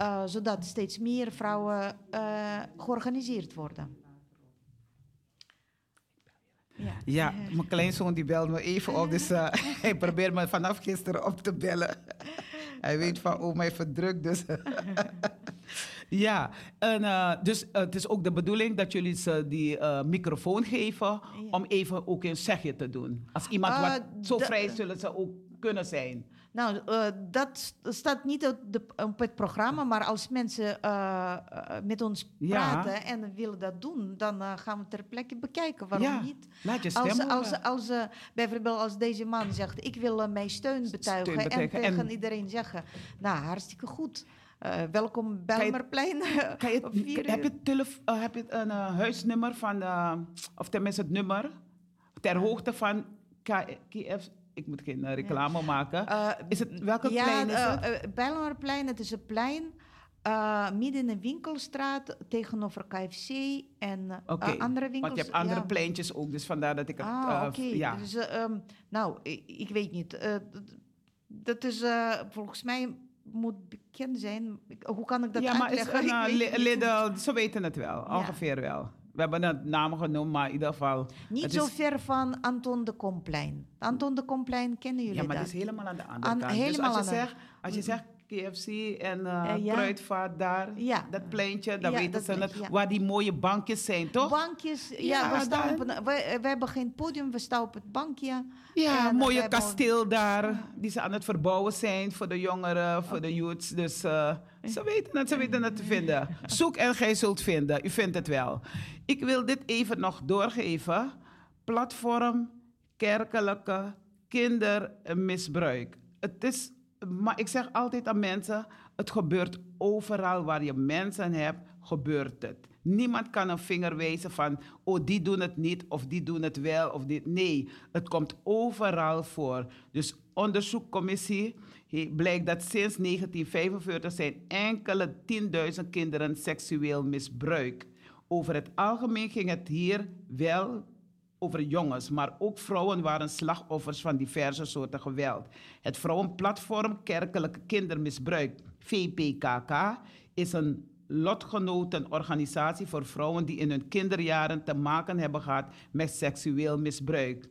Speaker 5: Uh, zodat steeds meer vrouwen uh, georganiseerd worden.
Speaker 1: Ja. ja, mijn kleinzoon die belde me even op, dus uh, hij probeert me vanaf gisteren op te bellen. hij weet van, oh, mij verdrukt, dus... Ja, en, eh, dus eh, het is ook de bedoeling dat jullie ze die eh, microfoon geven om even ook een zegje te doen. Als iemand
Speaker 5: Eh,
Speaker 1: wat zo vrij zullen ze ook kunnen zijn.
Speaker 5: Nou, eh, dat st- staat niet op, de, op het programma, maar als mensen eh, eh, met ons
Speaker 1: Ja.
Speaker 5: praten en willen dat doen, dan gaan we ter plekke bekijken. Waarom
Speaker 1: Ja,
Speaker 5: niet?
Speaker 1: laat je
Speaker 5: Als, als, als, bijvoorbeeld als deze man zegt, ik wil mijn steun betuigen,
Speaker 1: betuigen
Speaker 5: en tegen
Speaker 1: en-
Speaker 5: iedereen zeggen, nou, hartstikke goed. Welkom
Speaker 1: Kan je-
Speaker 5: Belmerplein.
Speaker 1: Kan je,
Speaker 5: vier
Speaker 1: heb, je telef- heb je een huisnummer van, of tenminste het nummer, ter hoogte van KF? Ik moet geen eh, reclame maken.
Speaker 5: Eh,
Speaker 1: is het, welke
Speaker 5: ja,
Speaker 1: plein is
Speaker 5: eh,
Speaker 1: het?
Speaker 5: eh, Bijlmerplein, het is een plein midden in de winkelstraat tegenover KFC en andere winkels.
Speaker 1: want je hebt andere
Speaker 5: ja.
Speaker 1: pleintjes ook, dus vandaar dat ik het...
Speaker 5: Ah, oké.
Speaker 1: ja.
Speaker 5: Dus, eh, ehm, nou, ik, ik weet niet. Dat is volgens mij moet bekend zijn. Hoe kan ik dat
Speaker 1: ja, maar is
Speaker 5: uitleggen? weet
Speaker 1: Li-
Speaker 5: niet.
Speaker 1: Lidl, ze weten het wel,
Speaker 5: Ja.
Speaker 1: ongeveer wel. We hebben het namen genoemd, maar in ieder geval...
Speaker 5: Niet zo
Speaker 1: is-
Speaker 5: ver van Anton de Komplein. Anton de Komplein kennen jullie
Speaker 1: Ja, maar
Speaker 5: dat?
Speaker 1: is helemaal aan de andere kant. Dus
Speaker 5: helemaal
Speaker 1: als je, zegt, als je zegt KFC en eh
Speaker 5: Eh, ja.
Speaker 1: Kruidvaart daar,
Speaker 5: Ja.
Speaker 1: dat pleintje,
Speaker 5: Ja,
Speaker 1: weten ze het.
Speaker 5: pleintje.
Speaker 1: Waar die mooie bankjes zijn, toch?
Speaker 5: Bankjes, ja, we, staan
Speaker 1: daar-
Speaker 5: op een, we, we hebben geen podium, we staan op het bankje.
Speaker 1: Ja,
Speaker 5: En,
Speaker 1: een
Speaker 5: eh,
Speaker 1: mooie
Speaker 5: hebben-
Speaker 1: kasteel daar, die ze aan het verbouwen zijn voor de jongeren, voor de youths. Dus eh, ze weten het, ze weten het te vinden. Zoek en gij zult vinden, u vindt het wel. Ik wil dit even nog doorgeven. Platform kerkelijke kindermisbruik. Het is, maar ik zeg altijd aan mensen, het gebeurt overal waar je mensen hebt, gebeurt het. Niemand kan een vinger wijzen van, oh die doen het niet of die doen het wel of dit. Nee, het komt overal voor. Dus onderzoekcommissie blijkt dat sinds 1945 zijn enkele 10.000 kinderen seksueel misbruikt. Over het algemeen ging het hier wel over jongens, maar ook vrouwen waren slachtoffers van diverse soorten geweld. Het Vrouwenplatform Kerkelijk Kindermisbruik, VPKK, is een lotgenotenorganisatie voor vrouwen die in hun kinderjaren te maken hebben gehad met seksueel misbruik.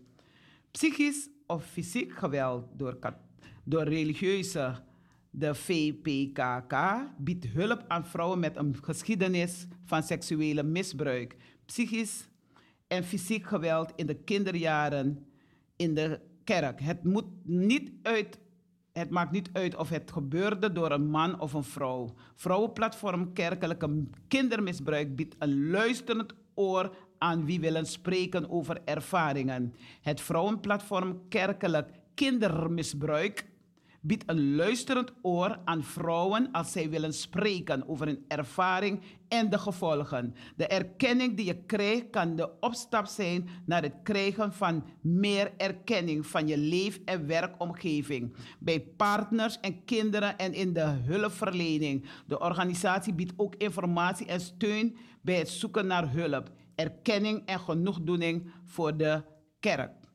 Speaker 1: Psychisch of fysiek geweld door, door religieuze. De VPKK biedt hulp aan vrouwen met een geschiedenis van seksuele misbruik, psychisch en fysiek geweld in de kinderjaren in de kerk. Het, moet niet uit, het maakt niet uit of het gebeurde door een man of een vrouw. Vrouwenplatform Kerkelijke Kindermisbruik biedt een luisterend oor aan wie willen spreken over ervaringen. Het Vrouwenplatform Kerkelijk Kindermisbruik biedt een luisterend oor aan vrouwen als zij willen spreken over hun ervaring en de gevolgen. De erkenning die je krijgt kan de opstap zijn naar het krijgen van meer erkenning van je leef- en werkomgeving. Bij partners en kinderen en in de hulpverlening. De organisatie biedt ook informatie en steun bij het zoeken naar hulp, erkenning en genoegdoening voor de kerk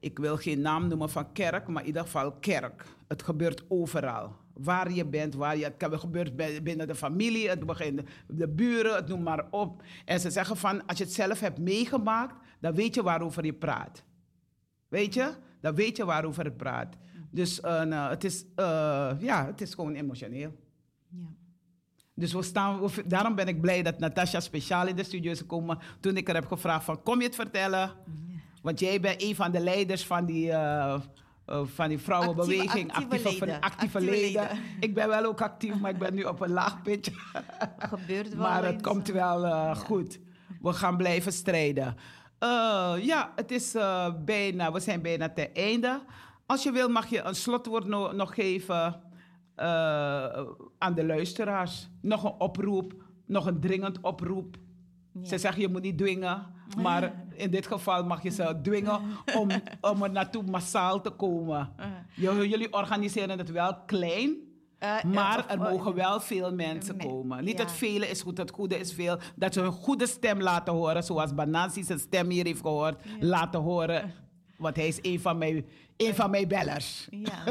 Speaker 1: ik wil geen naam noemen van kerk, maar in ieder geval kerk. Het gebeurt overal. Waar je bent, waar je, het gebeurt binnen de familie, het begint de buren, het noem maar op. En ze zeggen van, als je het zelf hebt meegemaakt, dan weet je waarover je praat. Weet je? Dan weet je waarover het praat. Dus eh, nou, het, is, eh, ja, het is gewoon emotioneel.
Speaker 5: Ja.
Speaker 1: Dus we staan, we- daarom ben ik blij dat Natasja speciaal in de studio is gekomen. Toen ik er heb gevraagd van, kom je het vertellen? Want jij bent een van de leiders van die, eh, eh, van die vrouwenbeweging.
Speaker 5: Actieve- actieve
Speaker 1: actieve,
Speaker 5: leden.
Speaker 1: actieve
Speaker 5: Actieve
Speaker 1: leden.
Speaker 5: leden.
Speaker 1: Ik ben wel ook actief, maar ik ben nu op een laag pitje.
Speaker 5: Gebeurt wel
Speaker 1: maar het
Speaker 5: eens.
Speaker 1: komt wel eh, goed. We gaan blijven strijden. Ja, het is bijna, we zijn bijna ten einde. Als je wil mag je een slotwoord no- nog geven aan de luisteraars. Nog een oproep, nog een dringend oproep. Ze zeggen je moet niet dwingen, maar in dit geval mag je ze dwingen om, om er naartoe massaal te komen. J- Jullie organiseren het wel klein,
Speaker 5: Eh, eh,
Speaker 1: maar
Speaker 5: of-
Speaker 1: er mogen wel veel mensen
Speaker 5: me-
Speaker 1: komen. Niet
Speaker 5: ja.
Speaker 1: het vele is goed, het goede is veel. Dat ze hun goede stem laten horen, zoals Banansi zijn stem hier heeft gehoord, laten horen. Want hij is een van mijn, een van mijn bellers.
Speaker 5: Ja,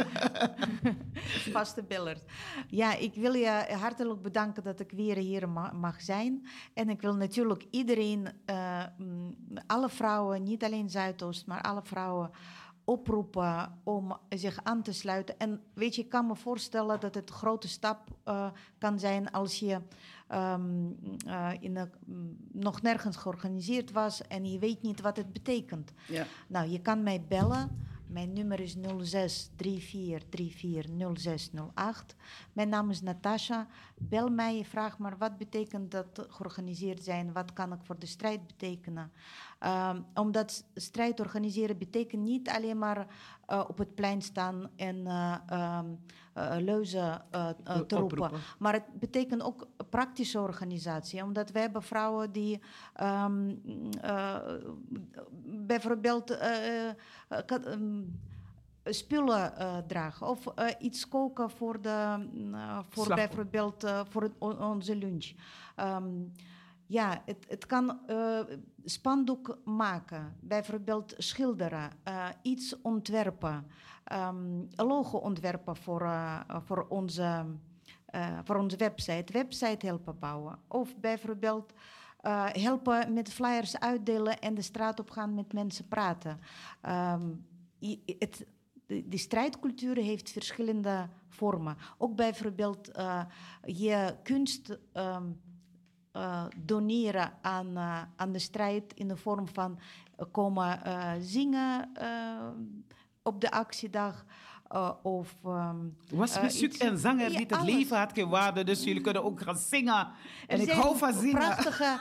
Speaker 5: vaste bellers. Ja, ik wil je hartelijk bedanken dat ik weer hier ma- mag zijn. En ik wil natuurlijk iedereen, eh, mm, alle vrouwen, niet alleen Zuidoost, maar alle vrouwen oproepen om zich aan te sluiten. En weet je, ik kan me voorstellen dat het een grote stap eh, kan zijn als je ehm, eh, in een, mm, nog nergens georganiseerd was en je weet niet wat het betekent.
Speaker 1: Ja.
Speaker 5: Nou, je kan mij bellen. Mijn nummer is 06 34 34 0608. Mijn naam is Natasha. Bel mij, vraag maar wat betekent dat georganiseerd zijn? Wat kan ik voor de strijd betekenen? Ehm, omdat strijd organiseren betekent niet alleen maar eh, op het plein staan en eh, leuzen te roepen. Maar het betekent ook praktische organisatie. Omdat we hebben vrouwen die ehm, eh, bijvoorbeeld spullen dragen. Of eh, iets koken voor, de, mm, voor bijvoorbeeld voor het- onze lunch. Ja, het, het kan eh, spandoek maken, bijvoorbeeld schilderen, eh, iets ontwerpen, een logo ontwerpen voor, eh, voor, onze, voor onze website, website helpen bouwen. Of bijvoorbeeld helpen met flyers uitdelen en de straat op gaan met mensen praten. I- het, de, strijdcultuur heeft verschillende vormen. Ook bijvoorbeeld je kunst ehm, eh, doneren aan, eh, aan de strijd in de vorm van eh, komen zingen op de actiedag. eh, of, ehm,
Speaker 1: Was
Speaker 5: eh,
Speaker 1: muziek
Speaker 5: iets-
Speaker 1: en zanger
Speaker 5: Ja,
Speaker 1: niet het
Speaker 5: alles.
Speaker 1: leven had geen waarde, dus jullie kunnen ook gaan zingen. En ik hou van zingen.
Speaker 5: Prachtige,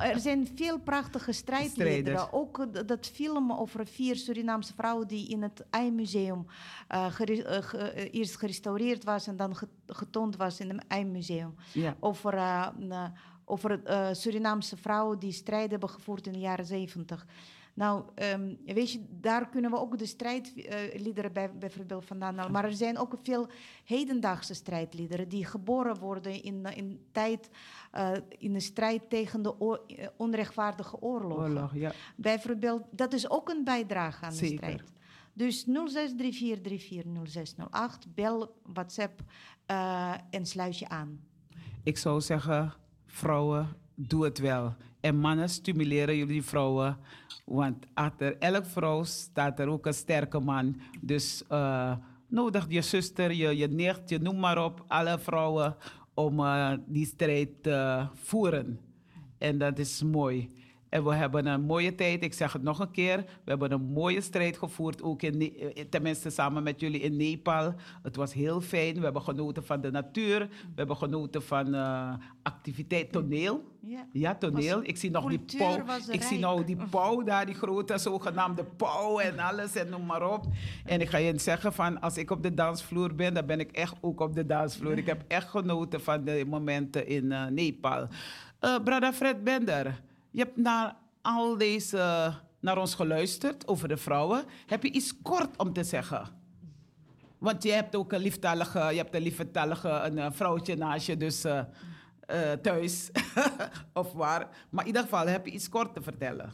Speaker 5: er zijn veel prachtige strijdliederen. Ook dat film over vier Surinaamse vrouwen die in het gere- ge- eh, eerst gerestaureerd was en dan ge- getoond was in het Ei-museum.
Speaker 1: Ja.
Speaker 5: Over, over eh, Surinaamse vrouwen die strijd hebben gevoerd in de jaren zeventig. Nou, ehm, weet je, daar kunnen we ook de strijdliederen bij, bijvoorbeeld vandaan halen. Maar er zijn ook veel hedendaagse strijdliederen die geboren worden in, eh, in tijd, eh, in de strijd tegen de onrechtvaardige oorlogen.
Speaker 1: Oorlog, ja.
Speaker 5: Bijvoorbeeld, dat is ook een bijdrage aan de strijd. Dus 0634340608, bel, WhatsApp en sluit je aan.
Speaker 1: Ik zou zeggen, vrouwen, doe het wel. En mannen, stimuleren jullie vrouwen. Want achter elke vrouw staat er ook een sterke man. Dus eh, nodig je zuster, je, je nicht, je noem maar op, alle vrouwen om eh, die strijd te voeren. En dat is mooi. En we hebben een mooie tijd, ik zeg het nog een keer. We hebben een mooie strijd gevoerd, ook in, Ne- eh, tenminste samen met jullie in Nepal. Het was heel fijn. We hebben genoten van de natuur. We hebben genoten van eh, activiteit, toneel.
Speaker 5: Ja.
Speaker 1: Ja, toneel. Ik zie nog die pauw. Ik zie nou die pauw daar, die grote zogenaamde pauw en alles en noem maar op. En ik ga je zeggen van, als ik op de dansvloer ben, dan ben ik echt ook op de dansvloer. Ik heb echt genoten van de momenten in eh, Nepal. Eh Brada Fred Bender, je hebt naar al deze, naar ons geluisterd over de vrouwen. Heb je iets kort om te zeggen? Want je hebt ook een lieftallige, je hebt een lieftallige een, eh, vrouwtje naast je, dus eh, eh, thuis of waar. Maar in ieder geval heb je iets kort te vertellen.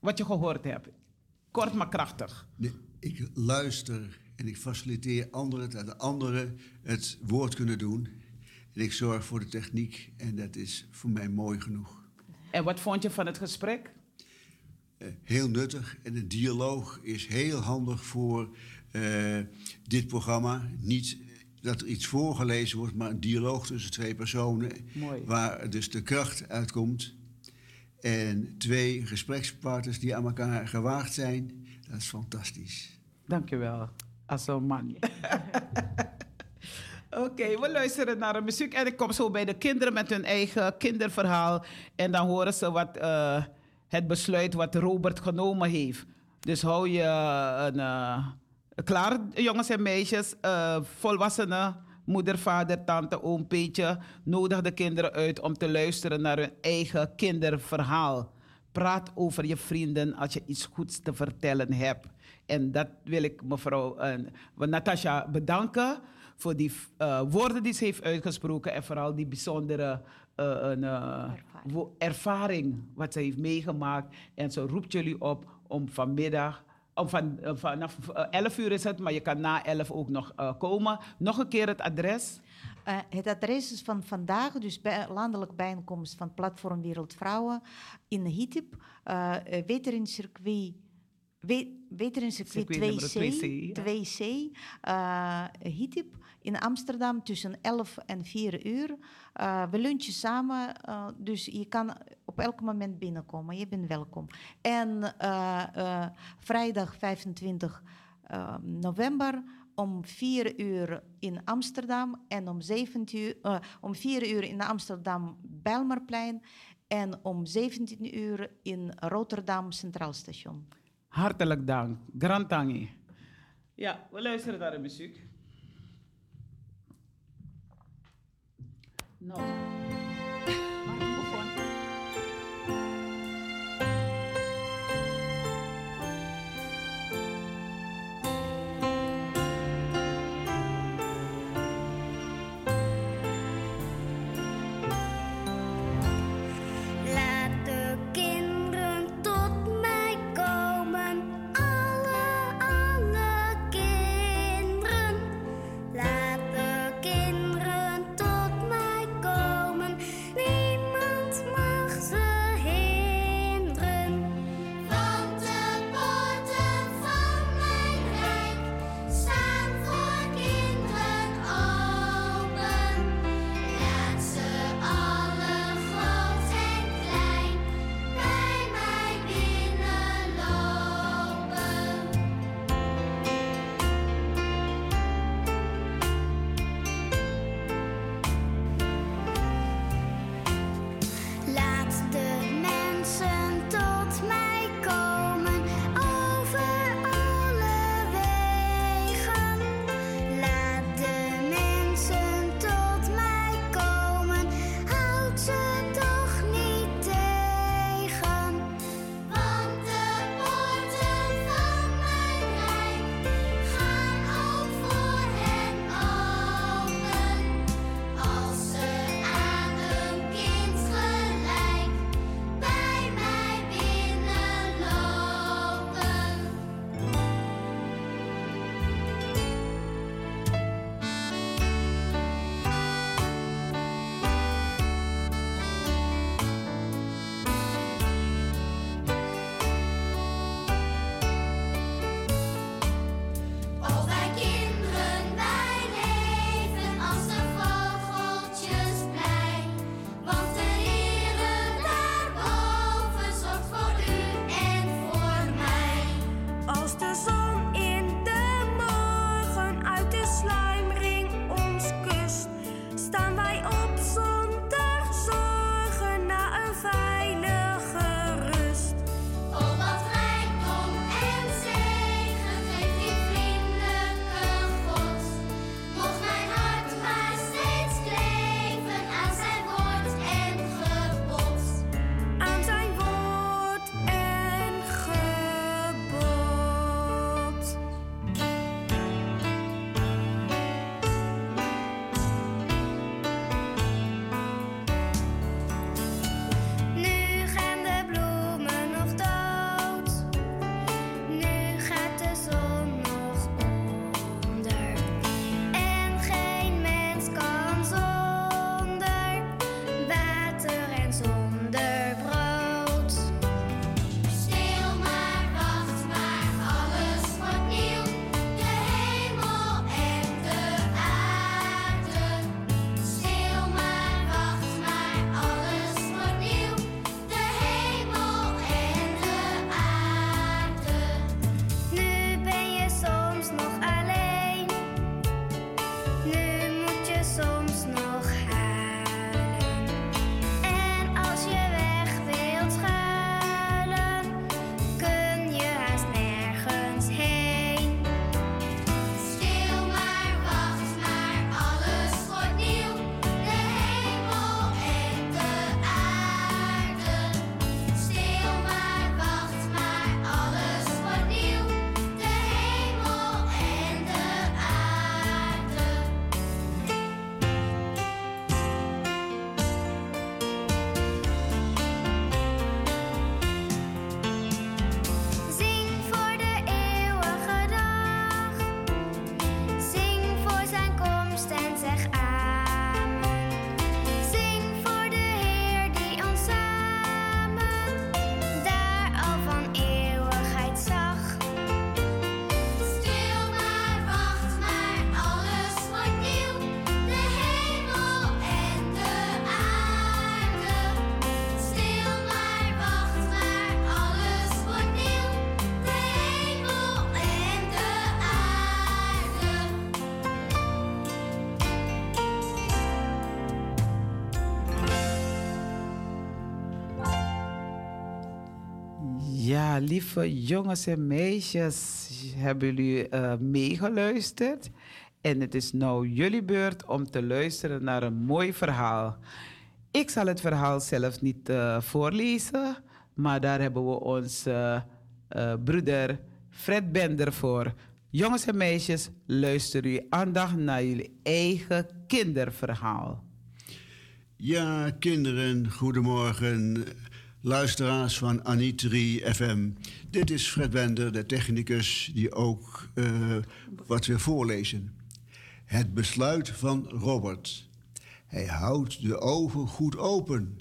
Speaker 1: Wat je gehoord hebt. Kort maar krachtig.
Speaker 9: Ik luister en ik faciliteer anderen dat de anderen het woord kunnen doen. En ik zorg voor de techniek en dat is voor mij mooi genoeg.
Speaker 1: En wat vond je van het gesprek?
Speaker 9: Eh, heel nuttig en een dialoog is heel handig voor eh, dit programma. Niet dat er iets voorgelezen wordt, maar een dialoog tussen twee personen.
Speaker 1: Mooi.
Speaker 9: Waar dus de kracht uitkomt. En twee gesprekspartners die aan elkaar gewaagd zijn. Dat is fantastisch.
Speaker 1: Dankjewel. Als een Oké, we luisteren naar de muziek en ik kom zo bij de kinderen met hun eigen kinderverhaal. En dan horen ze wat, eh, het besluit wat Robert genomen heeft. Dus hou je eh, een, eh, klaar, jongens en meisjes, volwassenen, moeder, vader, tante, oom, peetje. Nodig de kinderen uit om te luisteren naar hun eigen kinderverhaal. Praat over je vrienden als je iets goeds te vertellen hebt. En dat wil ik mevrouw uh, Natasja bedanken voor die uh, woorden die ze heeft uitgesproken en vooral die bijzondere uh, een, ervaring. Wo- ervaring wat ze heeft meegemaakt. En ze roept jullie op om vanmiddag, om van, vanaf 11 uur is het, maar je kan na 11 ook nog uh, komen. Nog een keer het adres.
Speaker 5: Uh, het adres is van vandaag, dus bij, landelijk bijeenkomst van Platform Wereld Vrouwen in Hitip, uh, Weterincircuit We- Weterencircuit
Speaker 4: Circuit nummer
Speaker 5: 2C,
Speaker 4: 2C,
Speaker 5: 2C eh, Hitip in Amsterdam tussen 11 en 4 uur. Eh, we lunchen samen, eh, dus je kan op elk moment binnenkomen. Je bent welkom. En eh, eh, vrijdag 25 eh, november om 4 uur in Amsterdam en om, 17 uur, eh, om 4 uur in Amsterdam Bijlmerplein en om 17 uur in Rotterdam Centraal Station.
Speaker 4: Hartelijk dank. Grand Tangi. Ja, we luisteren naar de muziek. Nou.
Speaker 1: Lieve jongens en meisjes, hebben jullie eh, meegeluisterd? En het is nou jullie beurt om te luisteren naar een mooi verhaal. Ik zal het verhaal zelf niet eh, voorlezen, maar daar hebben we onze eh, broeder Fred Bender voor. Jongens en meisjes, luister u aandacht naar jullie eigen kinderverhaal.
Speaker 9: Ja, kinderen, goedemorgen. Luisteraars van Anitri FM. Dit is Fred Bender, de technicus, die ook eh, wat wil voorlezen. Het besluit van Robert. Hij houdt de ogen goed open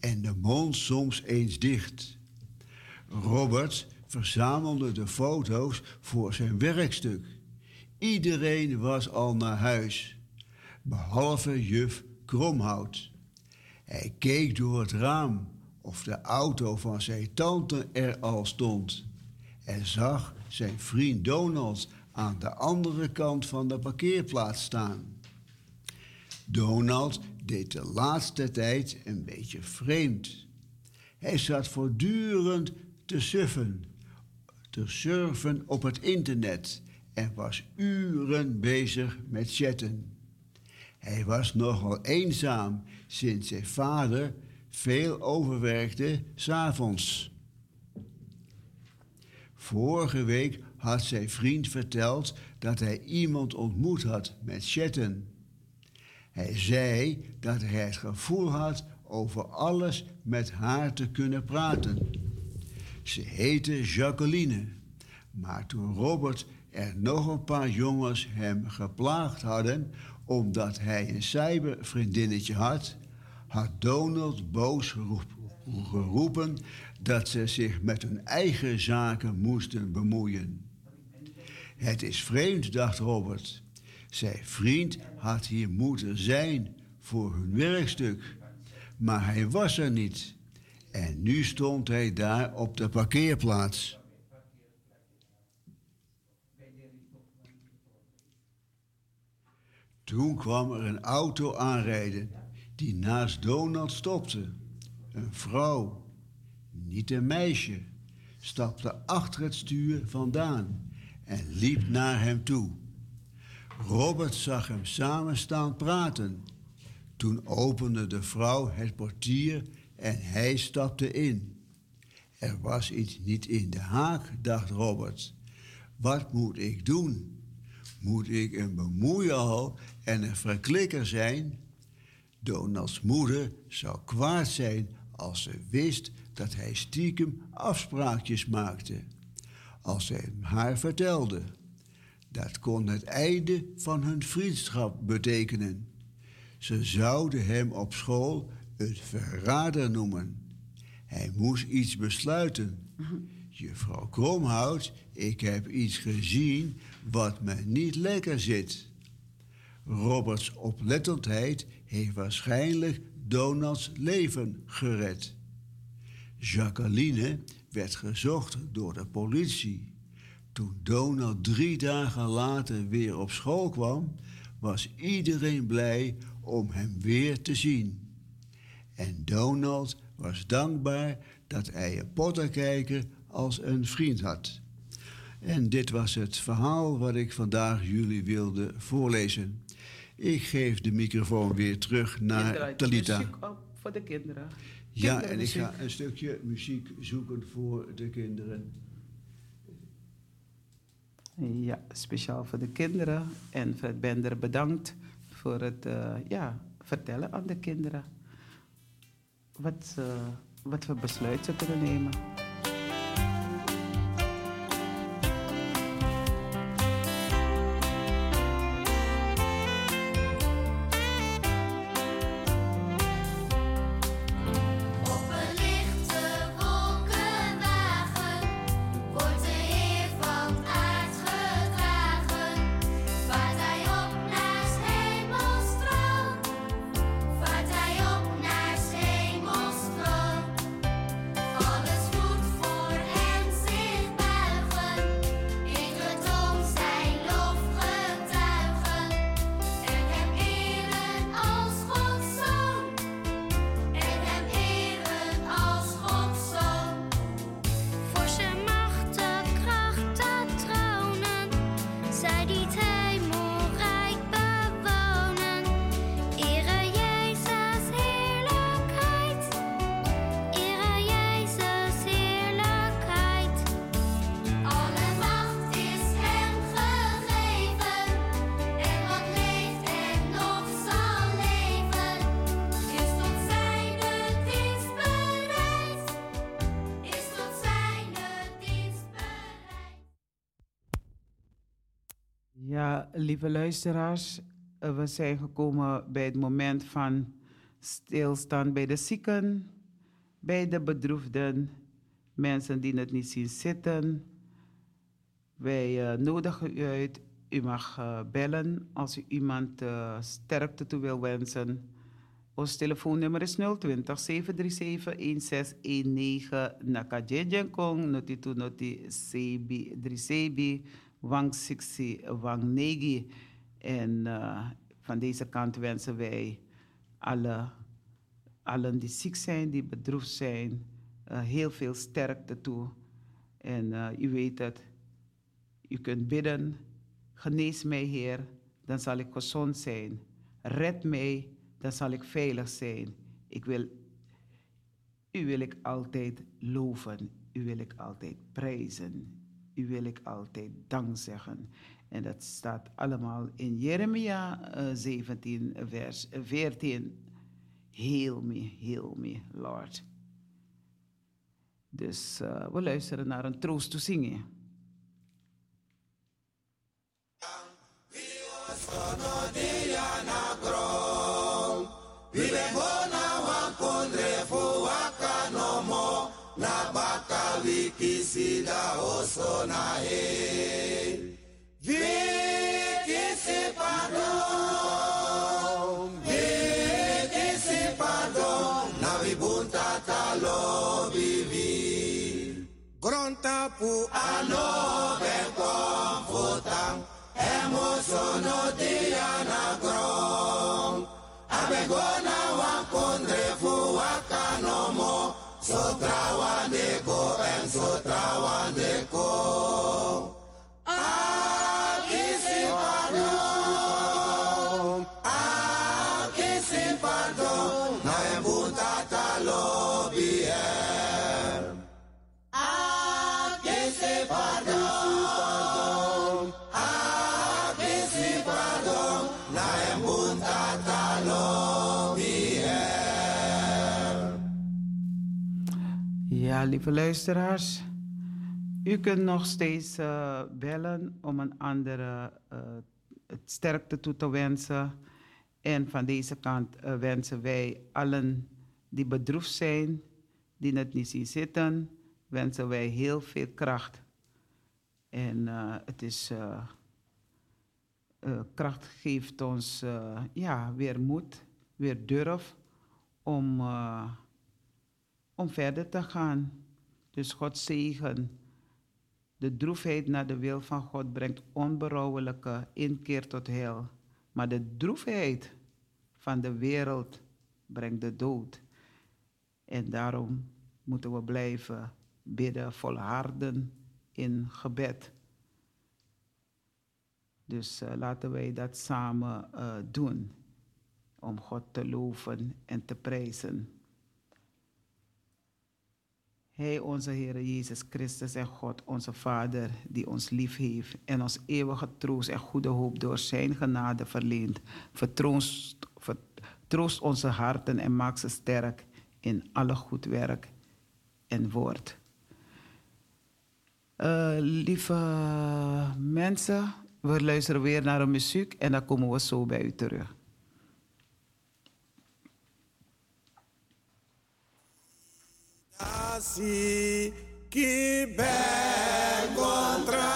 Speaker 9: en de mond soms eens dicht. Robert verzamelde de foto's voor zijn werkstuk. Iedereen was al naar huis, behalve juf Kromhout. Hij keek door het raam of de auto van zijn tante er al stond en zag zijn vriend Donald aan de andere kant van de parkeerplaats staan. Donald deed de laatste tijd een beetje vreemd. Hij zat voortdurend te suffen, te surfen op het internet en was uren bezig met chatten. Hij was nogal eenzaam sinds zijn vader veel overwerkte s'avonds. Vorige week had zijn vriend verteld dat hij iemand ontmoet had met chatten. Hij zei dat hij het gevoel had over alles met haar te kunnen praten. Ze heette Jacqueline, maar toen Robert er nog een paar jongens hem geplaagd hadden omdat hij een cybervriendinnetje had, had Donald boos geroep- geroepen dat ze zich met hun eigen zaken moesten bemoeien. Het is vreemd, dacht Robert. Zijn vriend had hier moeten zijn voor hun werkstuk, maar hij was er niet. En nu stond hij daar op de parkeerplaats. Toen kwam er een auto aanrijden die naast Donald stopte. Een vrouw, niet een meisje, stapte achter het stuur vandaan en liep naar hem toe. Robert zag hem samen staan praten. Toen opende de vrouw het portier en hij stapte in. Er was iets niet in de haak, dacht Robert. Wat moet ik doen? Moet ik een bemoeial en een verklikker zijn? Donalds moeder zou kwaad zijn als ze wist dat hij stiekem afspraakjes maakte. Als hij haar vertelde. Dat kon het einde van hun vriendschap betekenen. Ze zouden hem op school een verrader noemen. Hij moest iets besluiten. Juffrouw Kromhout, ik heb iets gezien wat me niet lekker zit. Roberts oplettendheid heeft waarschijnlijk Donalds leven gered. Jacqueline werd gezocht door de politie. Toen Donald drie dagen later weer op school kwam, was iedereen blij om hem weer te zien. En Donald was dankbaar dat hij een pottenkijker als een vriend had. En dit was het verhaal wat ik vandaag jullie wilde voorlezen. Ik geef de microfoon weer terug naar Talita.
Speaker 1: muziek op voor de kinderen.
Speaker 9: Ja, en ik ga een stukje muziek zoeken voor de kinderen.
Speaker 1: Ja, speciaal voor de kinderen. En Fred Bender bedankt voor het eh, ja, vertellen aan de kinderen. Wat, ze, wat voor besluit ze kunnen nemen. Lieve luisteraars, eh, we zijn gekomen bij het moment van stilstaan bij de zieken, bij de bedroefden, mensen die het niet zien zitten. Wij eh, nodigen u uit. U mag eh, bellen als u iemand eh, sterkte toe wil wensen. Ons telefoonnummer is 020 737 1619 Nakajejenkong, noti tu noti drie sebi, wang siksi, wang negi. En eh, van deze kant wensen wij alle, allen die ziek zijn, die bedroefd zijn, eh, heel veel sterkte toe. En eh, u weet het, u kunt bidden, genees mij Heer, dan zal ik gezond zijn. Red mij, dan zal ik veilig zijn. Ik wil, u wil ik altijd loven, u wil ik altijd prijzen, u wil ik altijd dank zeggen. En dat staat allemaal in Jeremia eh, 17, vers 14. Heal me, heal me, Lord. Dus eh, we luisteren naar een troost te zingen.
Speaker 10: sila oso na e padom padom Na vibunta talo vivi Gronta pu ano beko futa. Emo sono dia Sotra Wandeko and Sotra Wandeko.
Speaker 1: Ja, lieve luisteraars. U kunt nog steeds eh, bellen om een andere eh, het sterkte toe te wensen. En van deze kant eh, wensen wij allen die bedroefd zijn, die het niet zien zitten, wensen wij heel veel kracht. En het is, kracht geeft ons ja, weer moed, weer durf om, om verder te gaan. Dus God zegen. De droefheid naar de wil van God brengt onberouwelijke inkeer tot heil. Maar de droefheid van de wereld brengt de dood. En daarom moeten we blijven bidden, volharden in gebed. Dus eh, laten wij dat samen eh, doen. Om God te loven en te prijzen. Hij, onze Heer Jezus Christus en God, onze Vader, die ons lief heeft en ons eeuwige troost en goede hoop door Zijn genade verleent, vertroost, vertroost onze harten en maakt ze sterk in alle goed werk en woord. Eh, lieve mensen, we luisteren weer naar de muziek en dan komen we zo bij u terug.
Speaker 10: Assim que pé contra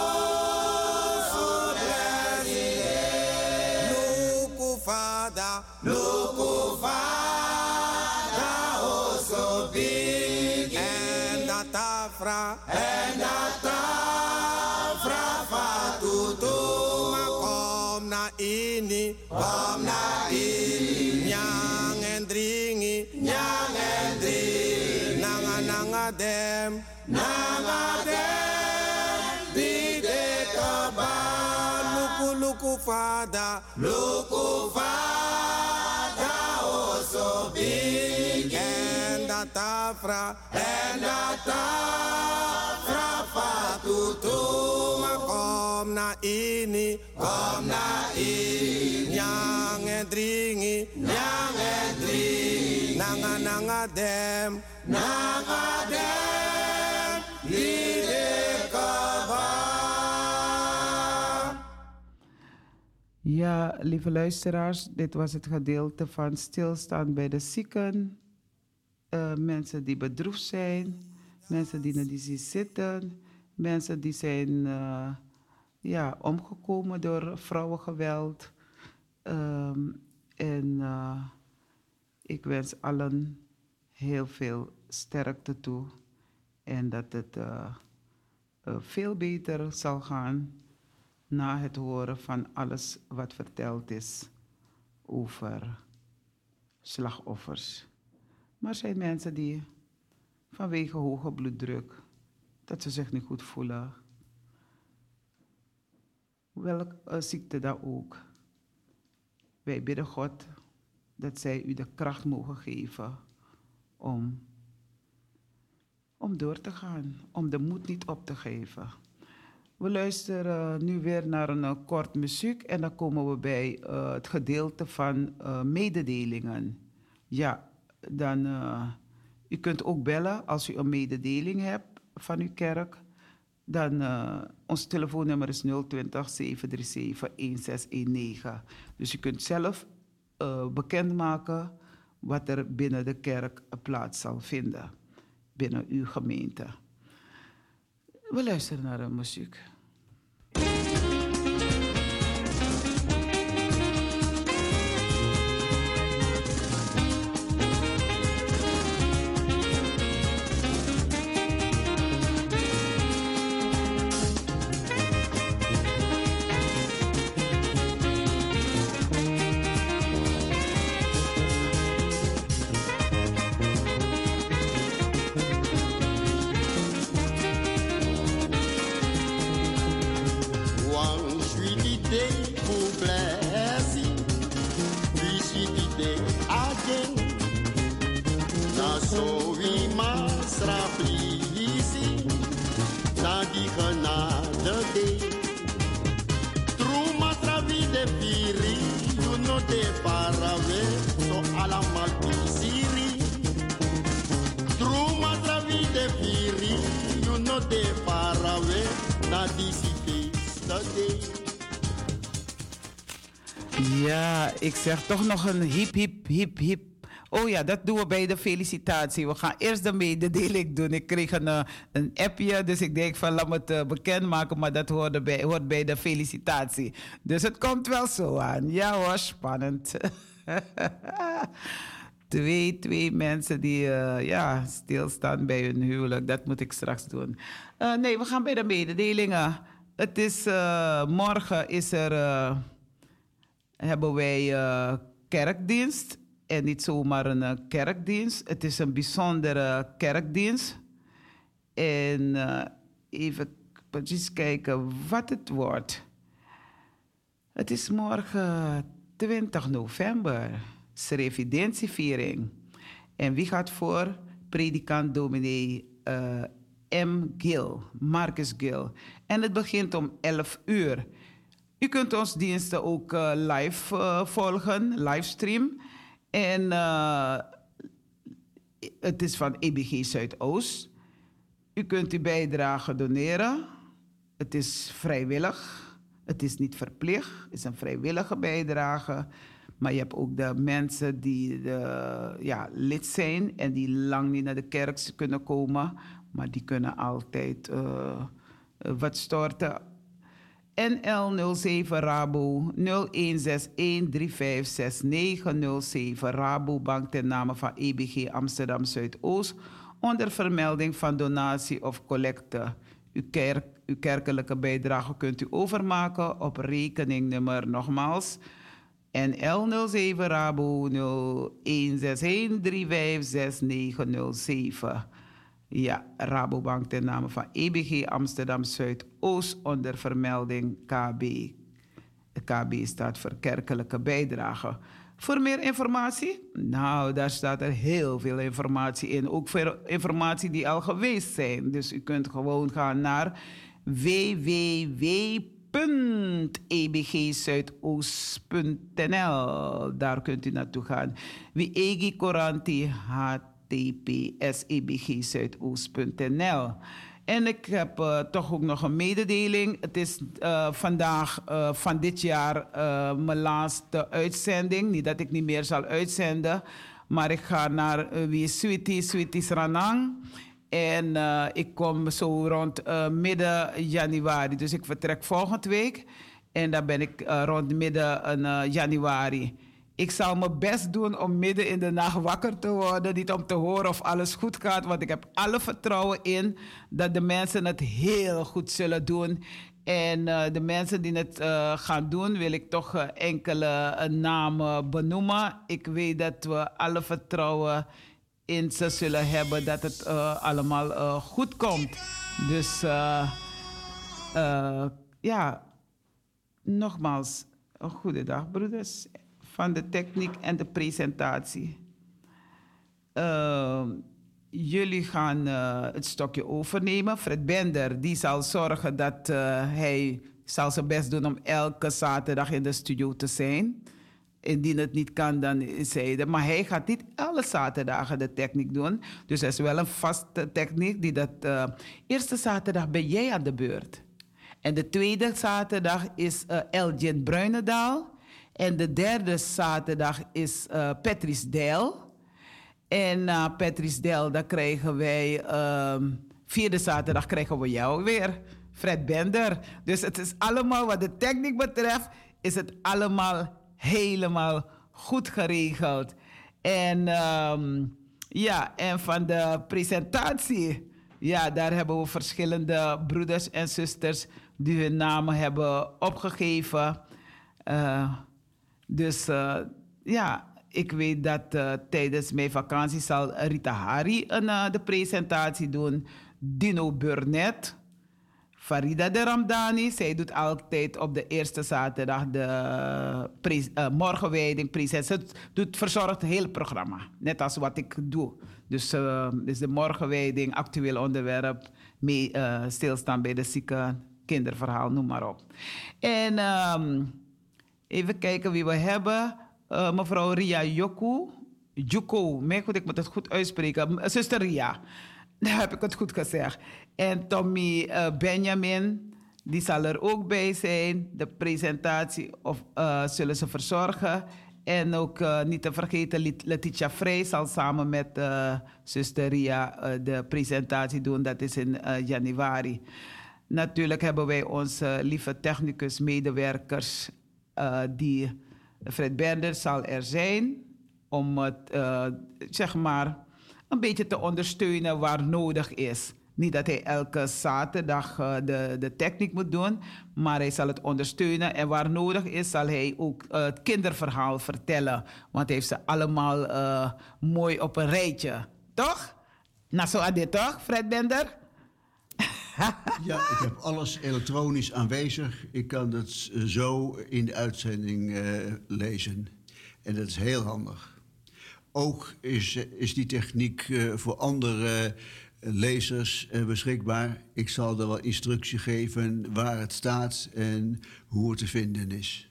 Speaker 10: fada. Luku fada. Oso big. En dat afra. En dat afra fatutu. Maar kom na ini. Kom na ini. Nyang en dringi. Nyang en dringi. Nanga nanga dem. Nanga dem.
Speaker 1: Ja, lieve luisteraars, dit was het gedeelte van stilstaan bij de zieken. Eh, mensen die bedroefd zijn, mensen die die zien zitten, mensen die zijn eh, ja, omgekomen door vrouwengeweld. Ehm, en eh, ik wens allen heel veel sterkte toe en dat het veel beter zal gaan na het horen van alles wat verteld is over slachtoffers. Maar zijn mensen die vanwege hoge bloeddruk, dat ze zich niet goed voelen, welke eh, ziekte dan ook. Wij bidden God dat zij u de kracht mogen geven om, om door te gaan, om de moed niet op te geven. We luisteren nu weer naar een eh, kort muziek en dan komen we bij eh, het gedeelte van eh, mededelingen. Ja, dan eh, u kunt ook bellen als u een mededeling hebt van uw kerk. Dan eh, ons telefoonnummer is 020 737 1619. Dus u kunt zelf eh, bekendmaken wat er binnen de kerk plaats zal vinden, binnen uw gemeente. We luisteren naar de muziek. Bye. Ik zeg toch nog een hip, hip, hip, hip. Oh ja, dat doen we bij de felicitatie. We gaan eerst de mededeling doen. Ik kreeg een, eh, een appje, dus ik denk van laat me het eh, bekendmaken, maar dat hoort bij, bij de felicitatie. Dus het komt wel zo aan. Ja spannend. twee, twee mensen die eh, ja, stilstaan bij hun huwelijk, dat moet ik straks doen. Nee, we gaan bij de mededelingen. Het is, morgen is er, hebben wij eh, kerkdienst. En niet zomaar een eh, kerkdienst. Het is een bijzondere kerkdienst. En eh, even precies kijken wat het wordt. Het is morgen 20 november. Het is revidentieviering. En wie gaat voor? Predikant dominee M. Gil, Marcus Gil. En het begint om 11 uur. U kunt ons diensten ook eh, live eh, volgen, livestream. En eh, het is van EBG Zuidoost. U kunt uw bijdrage doneren. Het is vrijwillig. Het is niet verplicht. Het is een vrijwillige bijdrage. Maar je hebt ook de mensen die de, ja, lid zijn en die lang niet naar de kerk kunnen komen. Maar die kunnen altijd wat storten. NL07 Rabo 0161356907 Rabobank ten name van EBG Amsterdam Zuidoost onder vermelding van donatie of collecte. Uw, kerk, uw kerkelijke bijdrage kunt u overmaken op rekeningnummer nogmaals NL07 Rabo 0161356907. Ja, Rabobank ten name van EBG Amsterdam Zuidoost onder vermelding KB. KB staat voor kerkelijke bijdrage. Voor meer informatie? Nou, daar staat er heel veel informatie in. Ook voor informatie die al geweest zijn. Dus u kunt gewoon gaan naar www.ebgzuidoost.nl. Daar kunt u naartoe gaan. Wie Egi Coranti https ebgzuidoost.nl. En ik heb eh, toch ook nog een mededeling. Het is eh, vandaag eh, van dit jaar mijn laatste uitzending. Niet dat ik niet meer zal uitzenden. Maar ik ga naar is Sweetie, Sweetie Ranang. En ik kom zo rond midden januari. Dus ik vertrek volgende week. En dan ben ik rond midden januari. Ik zal mijn best doen om midden in de nacht wakker te worden. Niet om te horen of alles goed gaat. Want ik heb alle vertrouwen in dat de mensen het heel goed zullen doen. En eh, de mensen die het eh, gaan doen, wil ik toch eh, enkele namen benoemen. Ik weet dat we alle vertrouwen in ze zullen hebben dat het allemaal goed komt. Dus ja, nogmaals, een goede dag, broeders. Van de techniek en de presentatie. Eh, jullie gaan eh, het stokje overnemen. Fred Bender die zal zorgen dat eh, hij zal zijn best doen om elke zaterdag in de studio te zijn. Indien het niet kan, dan is hij er. Maar hij gaat niet alle zaterdagen de techniek doen. Dus er is wel een vaste techniek die dat... eh, eerste zaterdag ben jij aan de beurt. En de tweede zaterdag is eh Elgin Bruinendaal. En de derde zaterdag is eh Patrice Dijl. En na Patrice Dijl, dan krijgen wij... ehm, vierde zaterdag krijgen we jou weer. Fred Bender. Dus het is allemaal, wat de techniek betreft, is het allemaal helemaal goed geregeld. En ehm, ja, en van de presentatie, ja, daar hebben we verschillende broeders en zusters die hun namen hebben opgegeven. Eh, dus eh, ja, ik weet dat eh, tijdens mijn vakantie zal Rita Hari een, eh, de presentatie doen. Dino Burnett. Farida de Ramdani, zij doet altijd op de eerste zaterdag de pre- eh, morgenwijding presentatie. Ze doet, verzorgt het hele programma, net als wat ik doe. Dus, eh, dus de morgenwijding, actueel onderwerp, mee, stilstaan bij de zieken, kinderverhaal, noem maar op. En ehm, even kijken wie we hebben. Eh, mevrouw Ria Joku. Joko, ik moet het goed uitspreken. Zuster Ria. Daar heb ik het goed gezegd. En Tommy eh, Benjamin, die zal er ook bij zijn. De presentatie of, eh, zullen ze verzorgen. En ook niet te vergeten, Letitia Vrij zal samen met eh zuster Ria de presentatie doen. Dat is in januari. Natuurlijk hebben wij onze lieve technicus, medewerkers, eh, die Fred Bender zal er zijn om het, eh, zeg maar, een beetje te ondersteunen waar nodig is. Niet dat hij elke zaterdag eh, de, de techniek moet doen, maar hij zal het ondersteunen. En waar nodig is, zal hij ook het kinderverhaal vertellen. Want hij heeft ze allemaal mooi op een rijtje. Toch? Nou, zo aan dit toch, Fred Bender?
Speaker 9: Ja, ik heb alles elektronisch aanwezig. Ik kan het zo in de uitzending eh, lezen. En dat is heel handig. Ook is, eh, is die techniek eh, voor andere lezers eh, beschikbaar. Ik zal er wel instructie geven waar het staat en hoe het te vinden is.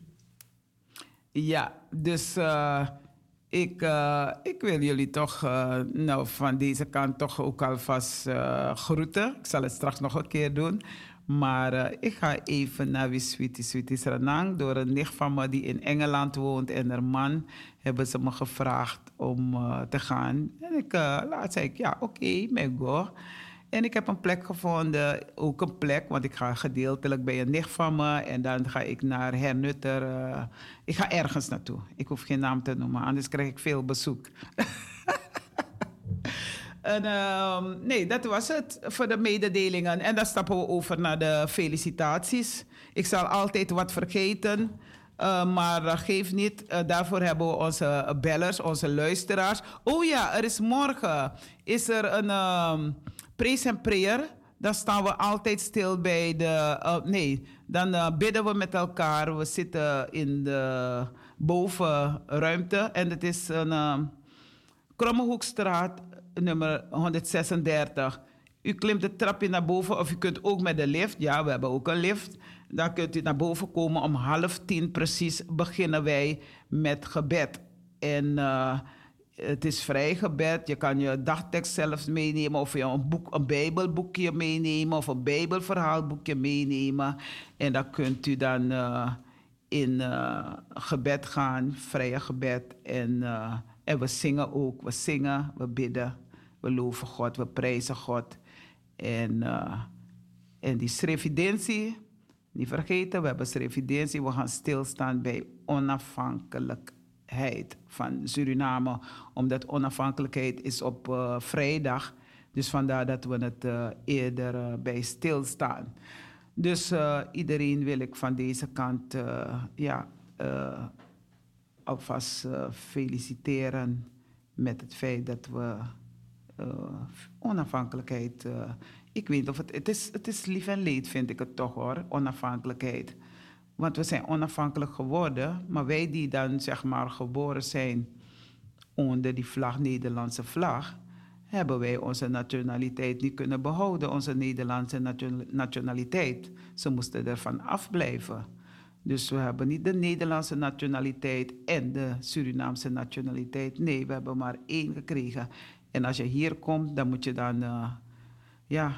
Speaker 1: Ja, dus eh, ik, eh, ik wil jullie toch eh, nou, van deze kant toch ook alvast eh groeten. Ik zal het straks nog een keer doen. Maar ik ga even naar wie Sweetie Sweetie Sranang. Door een nicht van me die in Engeland woont en haar man hebben ze me gevraagd om te gaan. En ik, laat zei ik, ja, oké, okay, go. En ik heb een plek gevonden, ook een plek, want ik ga gedeeltelijk bij een nicht van me. En dan ga ik naar Hernutter. eh, ik ga ergens naartoe. Ik hoef geen naam te noemen, anders krijg ik veel bezoek. En, ehm, nee, dat was het voor de mededelingen. En dan stappen we over naar de felicitaties. Ik zal altijd wat vergeten, eh, maar uh, geef niet. Eh, daarvoor hebben we onze bellers, onze luisteraars. Oh ja, er is morgen is er een um, praise and prayer. Dan staan we altijd stil bij de. eh, nee, dan eh, bidden we met elkaar. We zitten in de bovenruimte en het is een. ehm, Krommehoekstraat, nummer 136. U klimt de trapje naar boven of u kunt ook met de lift. Ja, we hebben ook een lift. Dan kunt u naar boven komen. Om half tien precies beginnen wij met gebed. En eh, het is vrij gebed. Je kan je dagtekst zelfs meenemen. Of je een, boek, een bijbelboekje meenemen. Of een bijbelverhaalboekje meenemen. En dan kunt u dan eh, in eh, gebed gaan. Vrije gebed. En... eh, en we zingen ook. We zingen, we bidden, we loven God, we prijzen God. En, en die srevidentie, niet vergeten, we hebben srevidentie. We gaan stilstaan bij onafhankelijkheid van Suriname. Omdat onafhankelijkheid is op eh, vrijdag. Dus vandaar dat we het eh, eerder eh, bij stilstaan. Dus iedereen wil ik van deze kant ja, alvast feliciteren met het feit dat we onafhankelijkheid. ik weet of het. Het is, het is lief en leed, vind ik het toch hoor, onafhankelijkheid. Want we zijn onafhankelijk geworden, maar wij die dan zeg maar geboren zijn onder die vlag, Nederlandse vlag, hebben wij onze nationaliteit niet kunnen behouden, onze Nederlandse nation- nationaliteit. Ze moesten ervan afblijven. Dus we hebben niet de Nederlandse nationaliteit en de Surinaamse nationaliteit. Nee, we hebben maar één gekregen. En als je hier komt, dan moet je dan eh, ja,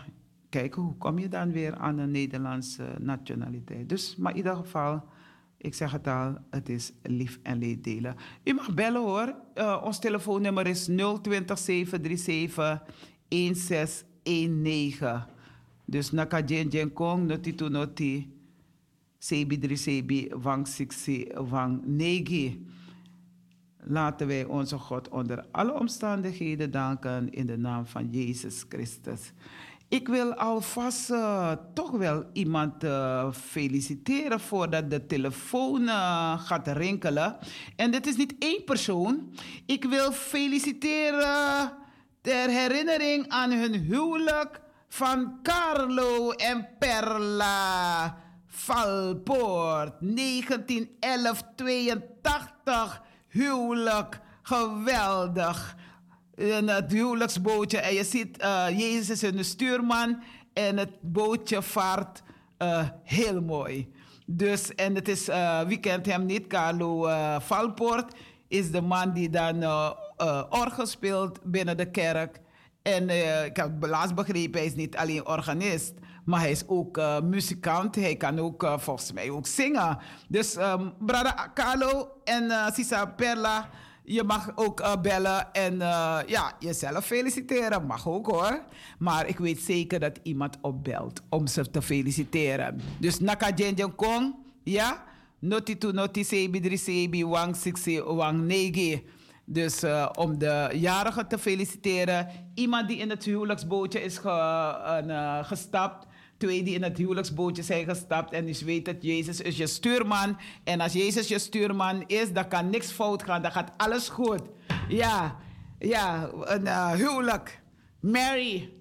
Speaker 1: kijken hoe kom je dan weer aan een Nederlandse nationaliteit. Dus, maar in ieder geval, ik zeg het al, het is lief en leed delen. U mag bellen hoor. Eh, ons telefoonnummer is 020 737 1619. Dus naka jen kong, noti tu noti. Sebi drie sebi, wang siksi, wang negi. Laten wij onze God onder alle omstandigheden danken in de naam van Jezus Christus. Ik wil alvast eh, toch wel iemand eh, feliciteren voordat de telefoon eh, gaat rinkelen. En dit is niet één persoon. Ik wil feliciteren ter herinnering aan hun huwelijk van Carlo en Perla Valpoort. 1911-82 huwelijk. Geweldig. En het huwelijksbootje. En je ziet, eh, Jezus is een stuurman. En het bootje vaart eh, heel mooi. Dus, en het is, eh, wie kent hem niet? Carlo eh, Valpoort is de man die dan eh, eh, orgel speelt binnen de kerk. En eh, ik heb laatst begrepen, hij is niet alleen organist, maar hij is ook eh, muzikant. Hij kan ook eh, volgens mij ook zingen. Dus um, Carlo en eh, Sisa Perla, je mag ook eh, bellen en eh, ja, jezelf feliciteren. Mag ook hoor. Maar ik weet zeker dat iemand opbelt om ze te feliciteren. Dus Naka Jenjen Kong, ja? Noti tu noti sebi drie sebi wang siksi wang negi. Dus eh, om de jarige te feliciteren. Iemand die in het huwelijksbootje is ge, gestapt. Twee die in het huwelijksbootje zijn gestapt. En dus weet dat Jezus is je stuurman. En als Jezus je stuurman is, dan kan niks fout gaan. Dan gaat alles goed. Ja, ja, een eh, huwelijk. Marry.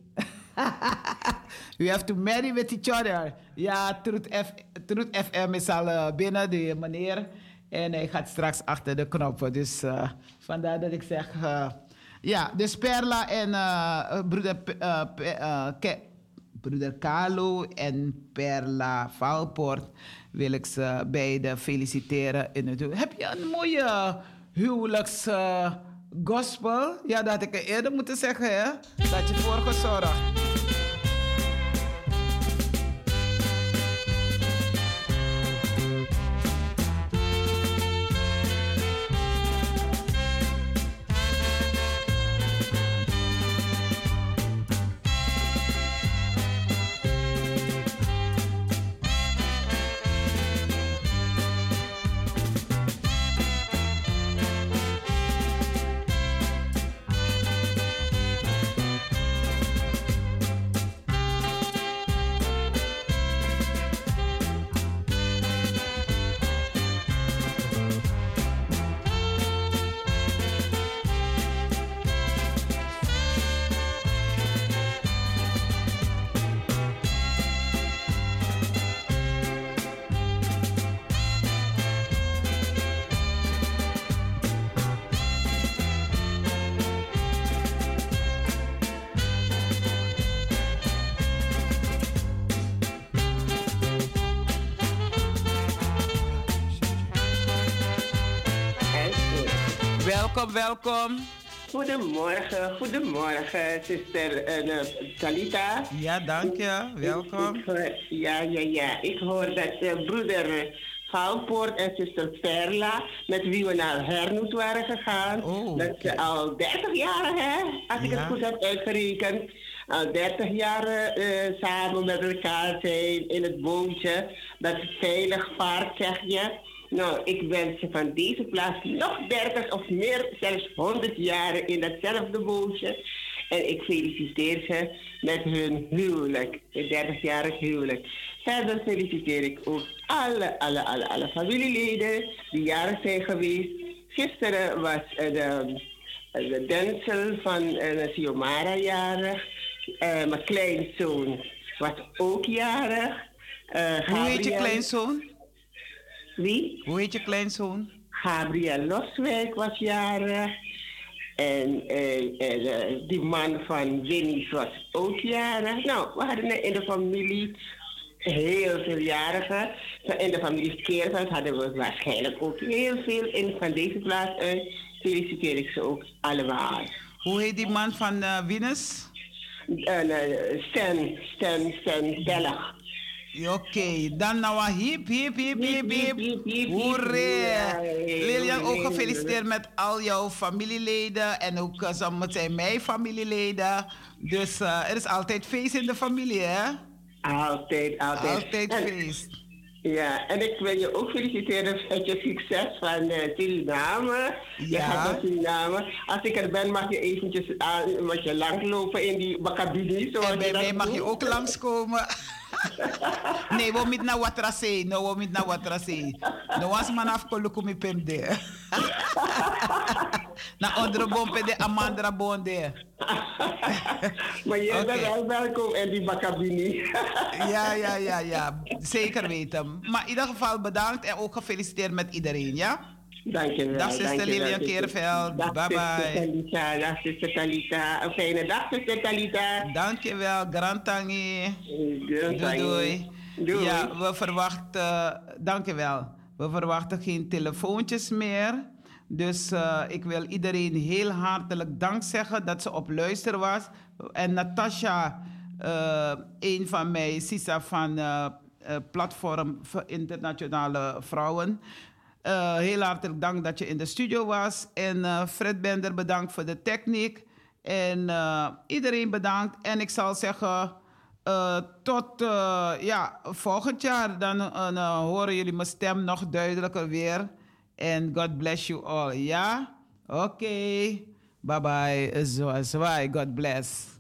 Speaker 1: You have to marry with each other. Ja, Truth, F, Truth FM is al eh, binnen, de meneer. En hij gaat straks achter de knoppen. Dus eh, vandaar dat ik zeg... ja, dus Perla en broeder, broeder Carlo en Perla Valpoort... wil ik ze beiden feliciteren in het. Heb je een mooie huwelijks... eh, gospel? Ja, dat had ik eerder moeten zeggen, hè? Dat je voor gezorgd. Welkom.
Speaker 11: Goedemorgen, goedemorgen, zuster eh, eh, Talita.
Speaker 1: Ja, dank je. Welkom.
Speaker 11: Ik ja, ja, ja. Ik hoor dat eh, broeder Valpoort en zuster Perla, met wie we naar Hernoes waren gegaan, dat ze al 30 jaar, hè, als ik
Speaker 1: Ja.
Speaker 11: het goed heb uitgerekend, al 30 jaar eh, samen met elkaar zijn in het bootje, dat veilig vaart, zeg je. Nou, ik wens je van deze plaats nog 30 of meer, zelfs 100 jaren in datzelfde bootje. En ik feliciteer ze met hun huwelijk, het 30-jarig huwelijk. Verder feliciteer ik ook alle, alle, alle, alle familieleden die jarig zijn geweest. Gisteren was eh, de, eh, de Denzel van uh, Siomara jarig. Eh, mijn kleinzoon was ook jarig. Eh,
Speaker 1: Hoe heet je kleinzoon?
Speaker 11: Wie?
Speaker 1: Hoe heet je kleinzoon?
Speaker 11: Gabriel Loswijk was jarig. En eh, die man van Winnie's was ook jarig. Nou, we hadden in de familie heel veel jarigen. In de familie Keerveld hadden we waarschijnlijk ook heel veel. En van deze plaats uit feliciteer ik ze ook allemaal.
Speaker 1: Hoe heet die man van uh?
Speaker 11: Uh, Stan, Stan, Stan Bellag.
Speaker 1: Oké, dan nou hip, hip, hip, hip, hip. Hoeré. Lilian, ook gefeliciteerd met al jouw familieleden. En ook uh, sommige zijn mijn familieleden. Dus uh, er is altijd feest in de familie, hè?
Speaker 11: Altijd, altijd.
Speaker 1: Altijd
Speaker 11: En-
Speaker 1: feest.
Speaker 11: Ja, en ik wil je ook feliciteren met je succes van eh, Suriname. Je
Speaker 1: Ja.
Speaker 11: gaat naar Suriname. Als ik er ben, mag je eventjes aan, mag je langslopen in die bakabini.
Speaker 1: En bij mij mag je ook langskomen. nee, we moeten naar Watrasee. No, we moeten naar Watrasee. No, was man af kolukumi pemde. Na andere bompe de amandra bonde.
Speaker 11: Maar
Speaker 1: Oké.
Speaker 11: bent wel welkom in die bakabini.
Speaker 1: Ja, ja, ja, ja. Zeker weten. Maar in ieder geval bedankt en ook gefeliciteerd met iedereen, ja?
Speaker 11: Dankjewel.
Speaker 1: Dag, zuster Lilian.
Speaker 11: Dag,
Speaker 1: Bye bye.
Speaker 11: Talita. Dag, zuster Talita. Een fijne dag, zuster Talita.
Speaker 1: Dankjewel. Doei,
Speaker 11: Tangi.
Speaker 1: doei.
Speaker 11: Doei.
Speaker 1: Ja, we verwachten, dankjewel. We verwachten geen telefoontjes meer. Dus eh, ik wil iedereen heel hartelijk dank zeggen dat ze op luister was. En Natasha, eh, een van mij, Sisa van eh, Platform voor Internationale Vrouwen. Eh, heel hartelijk dank dat je in de studio was. En eh, Fred Bender, bedankt voor de techniek. En eh, iedereen bedankt. En ik zal zeggen, tot ja, volgend jaar. Dan horen jullie mijn stem nog duidelijker weer. En God bless you all. Ja? Oké. Bye bye. Zwaai, zwaai. God bless.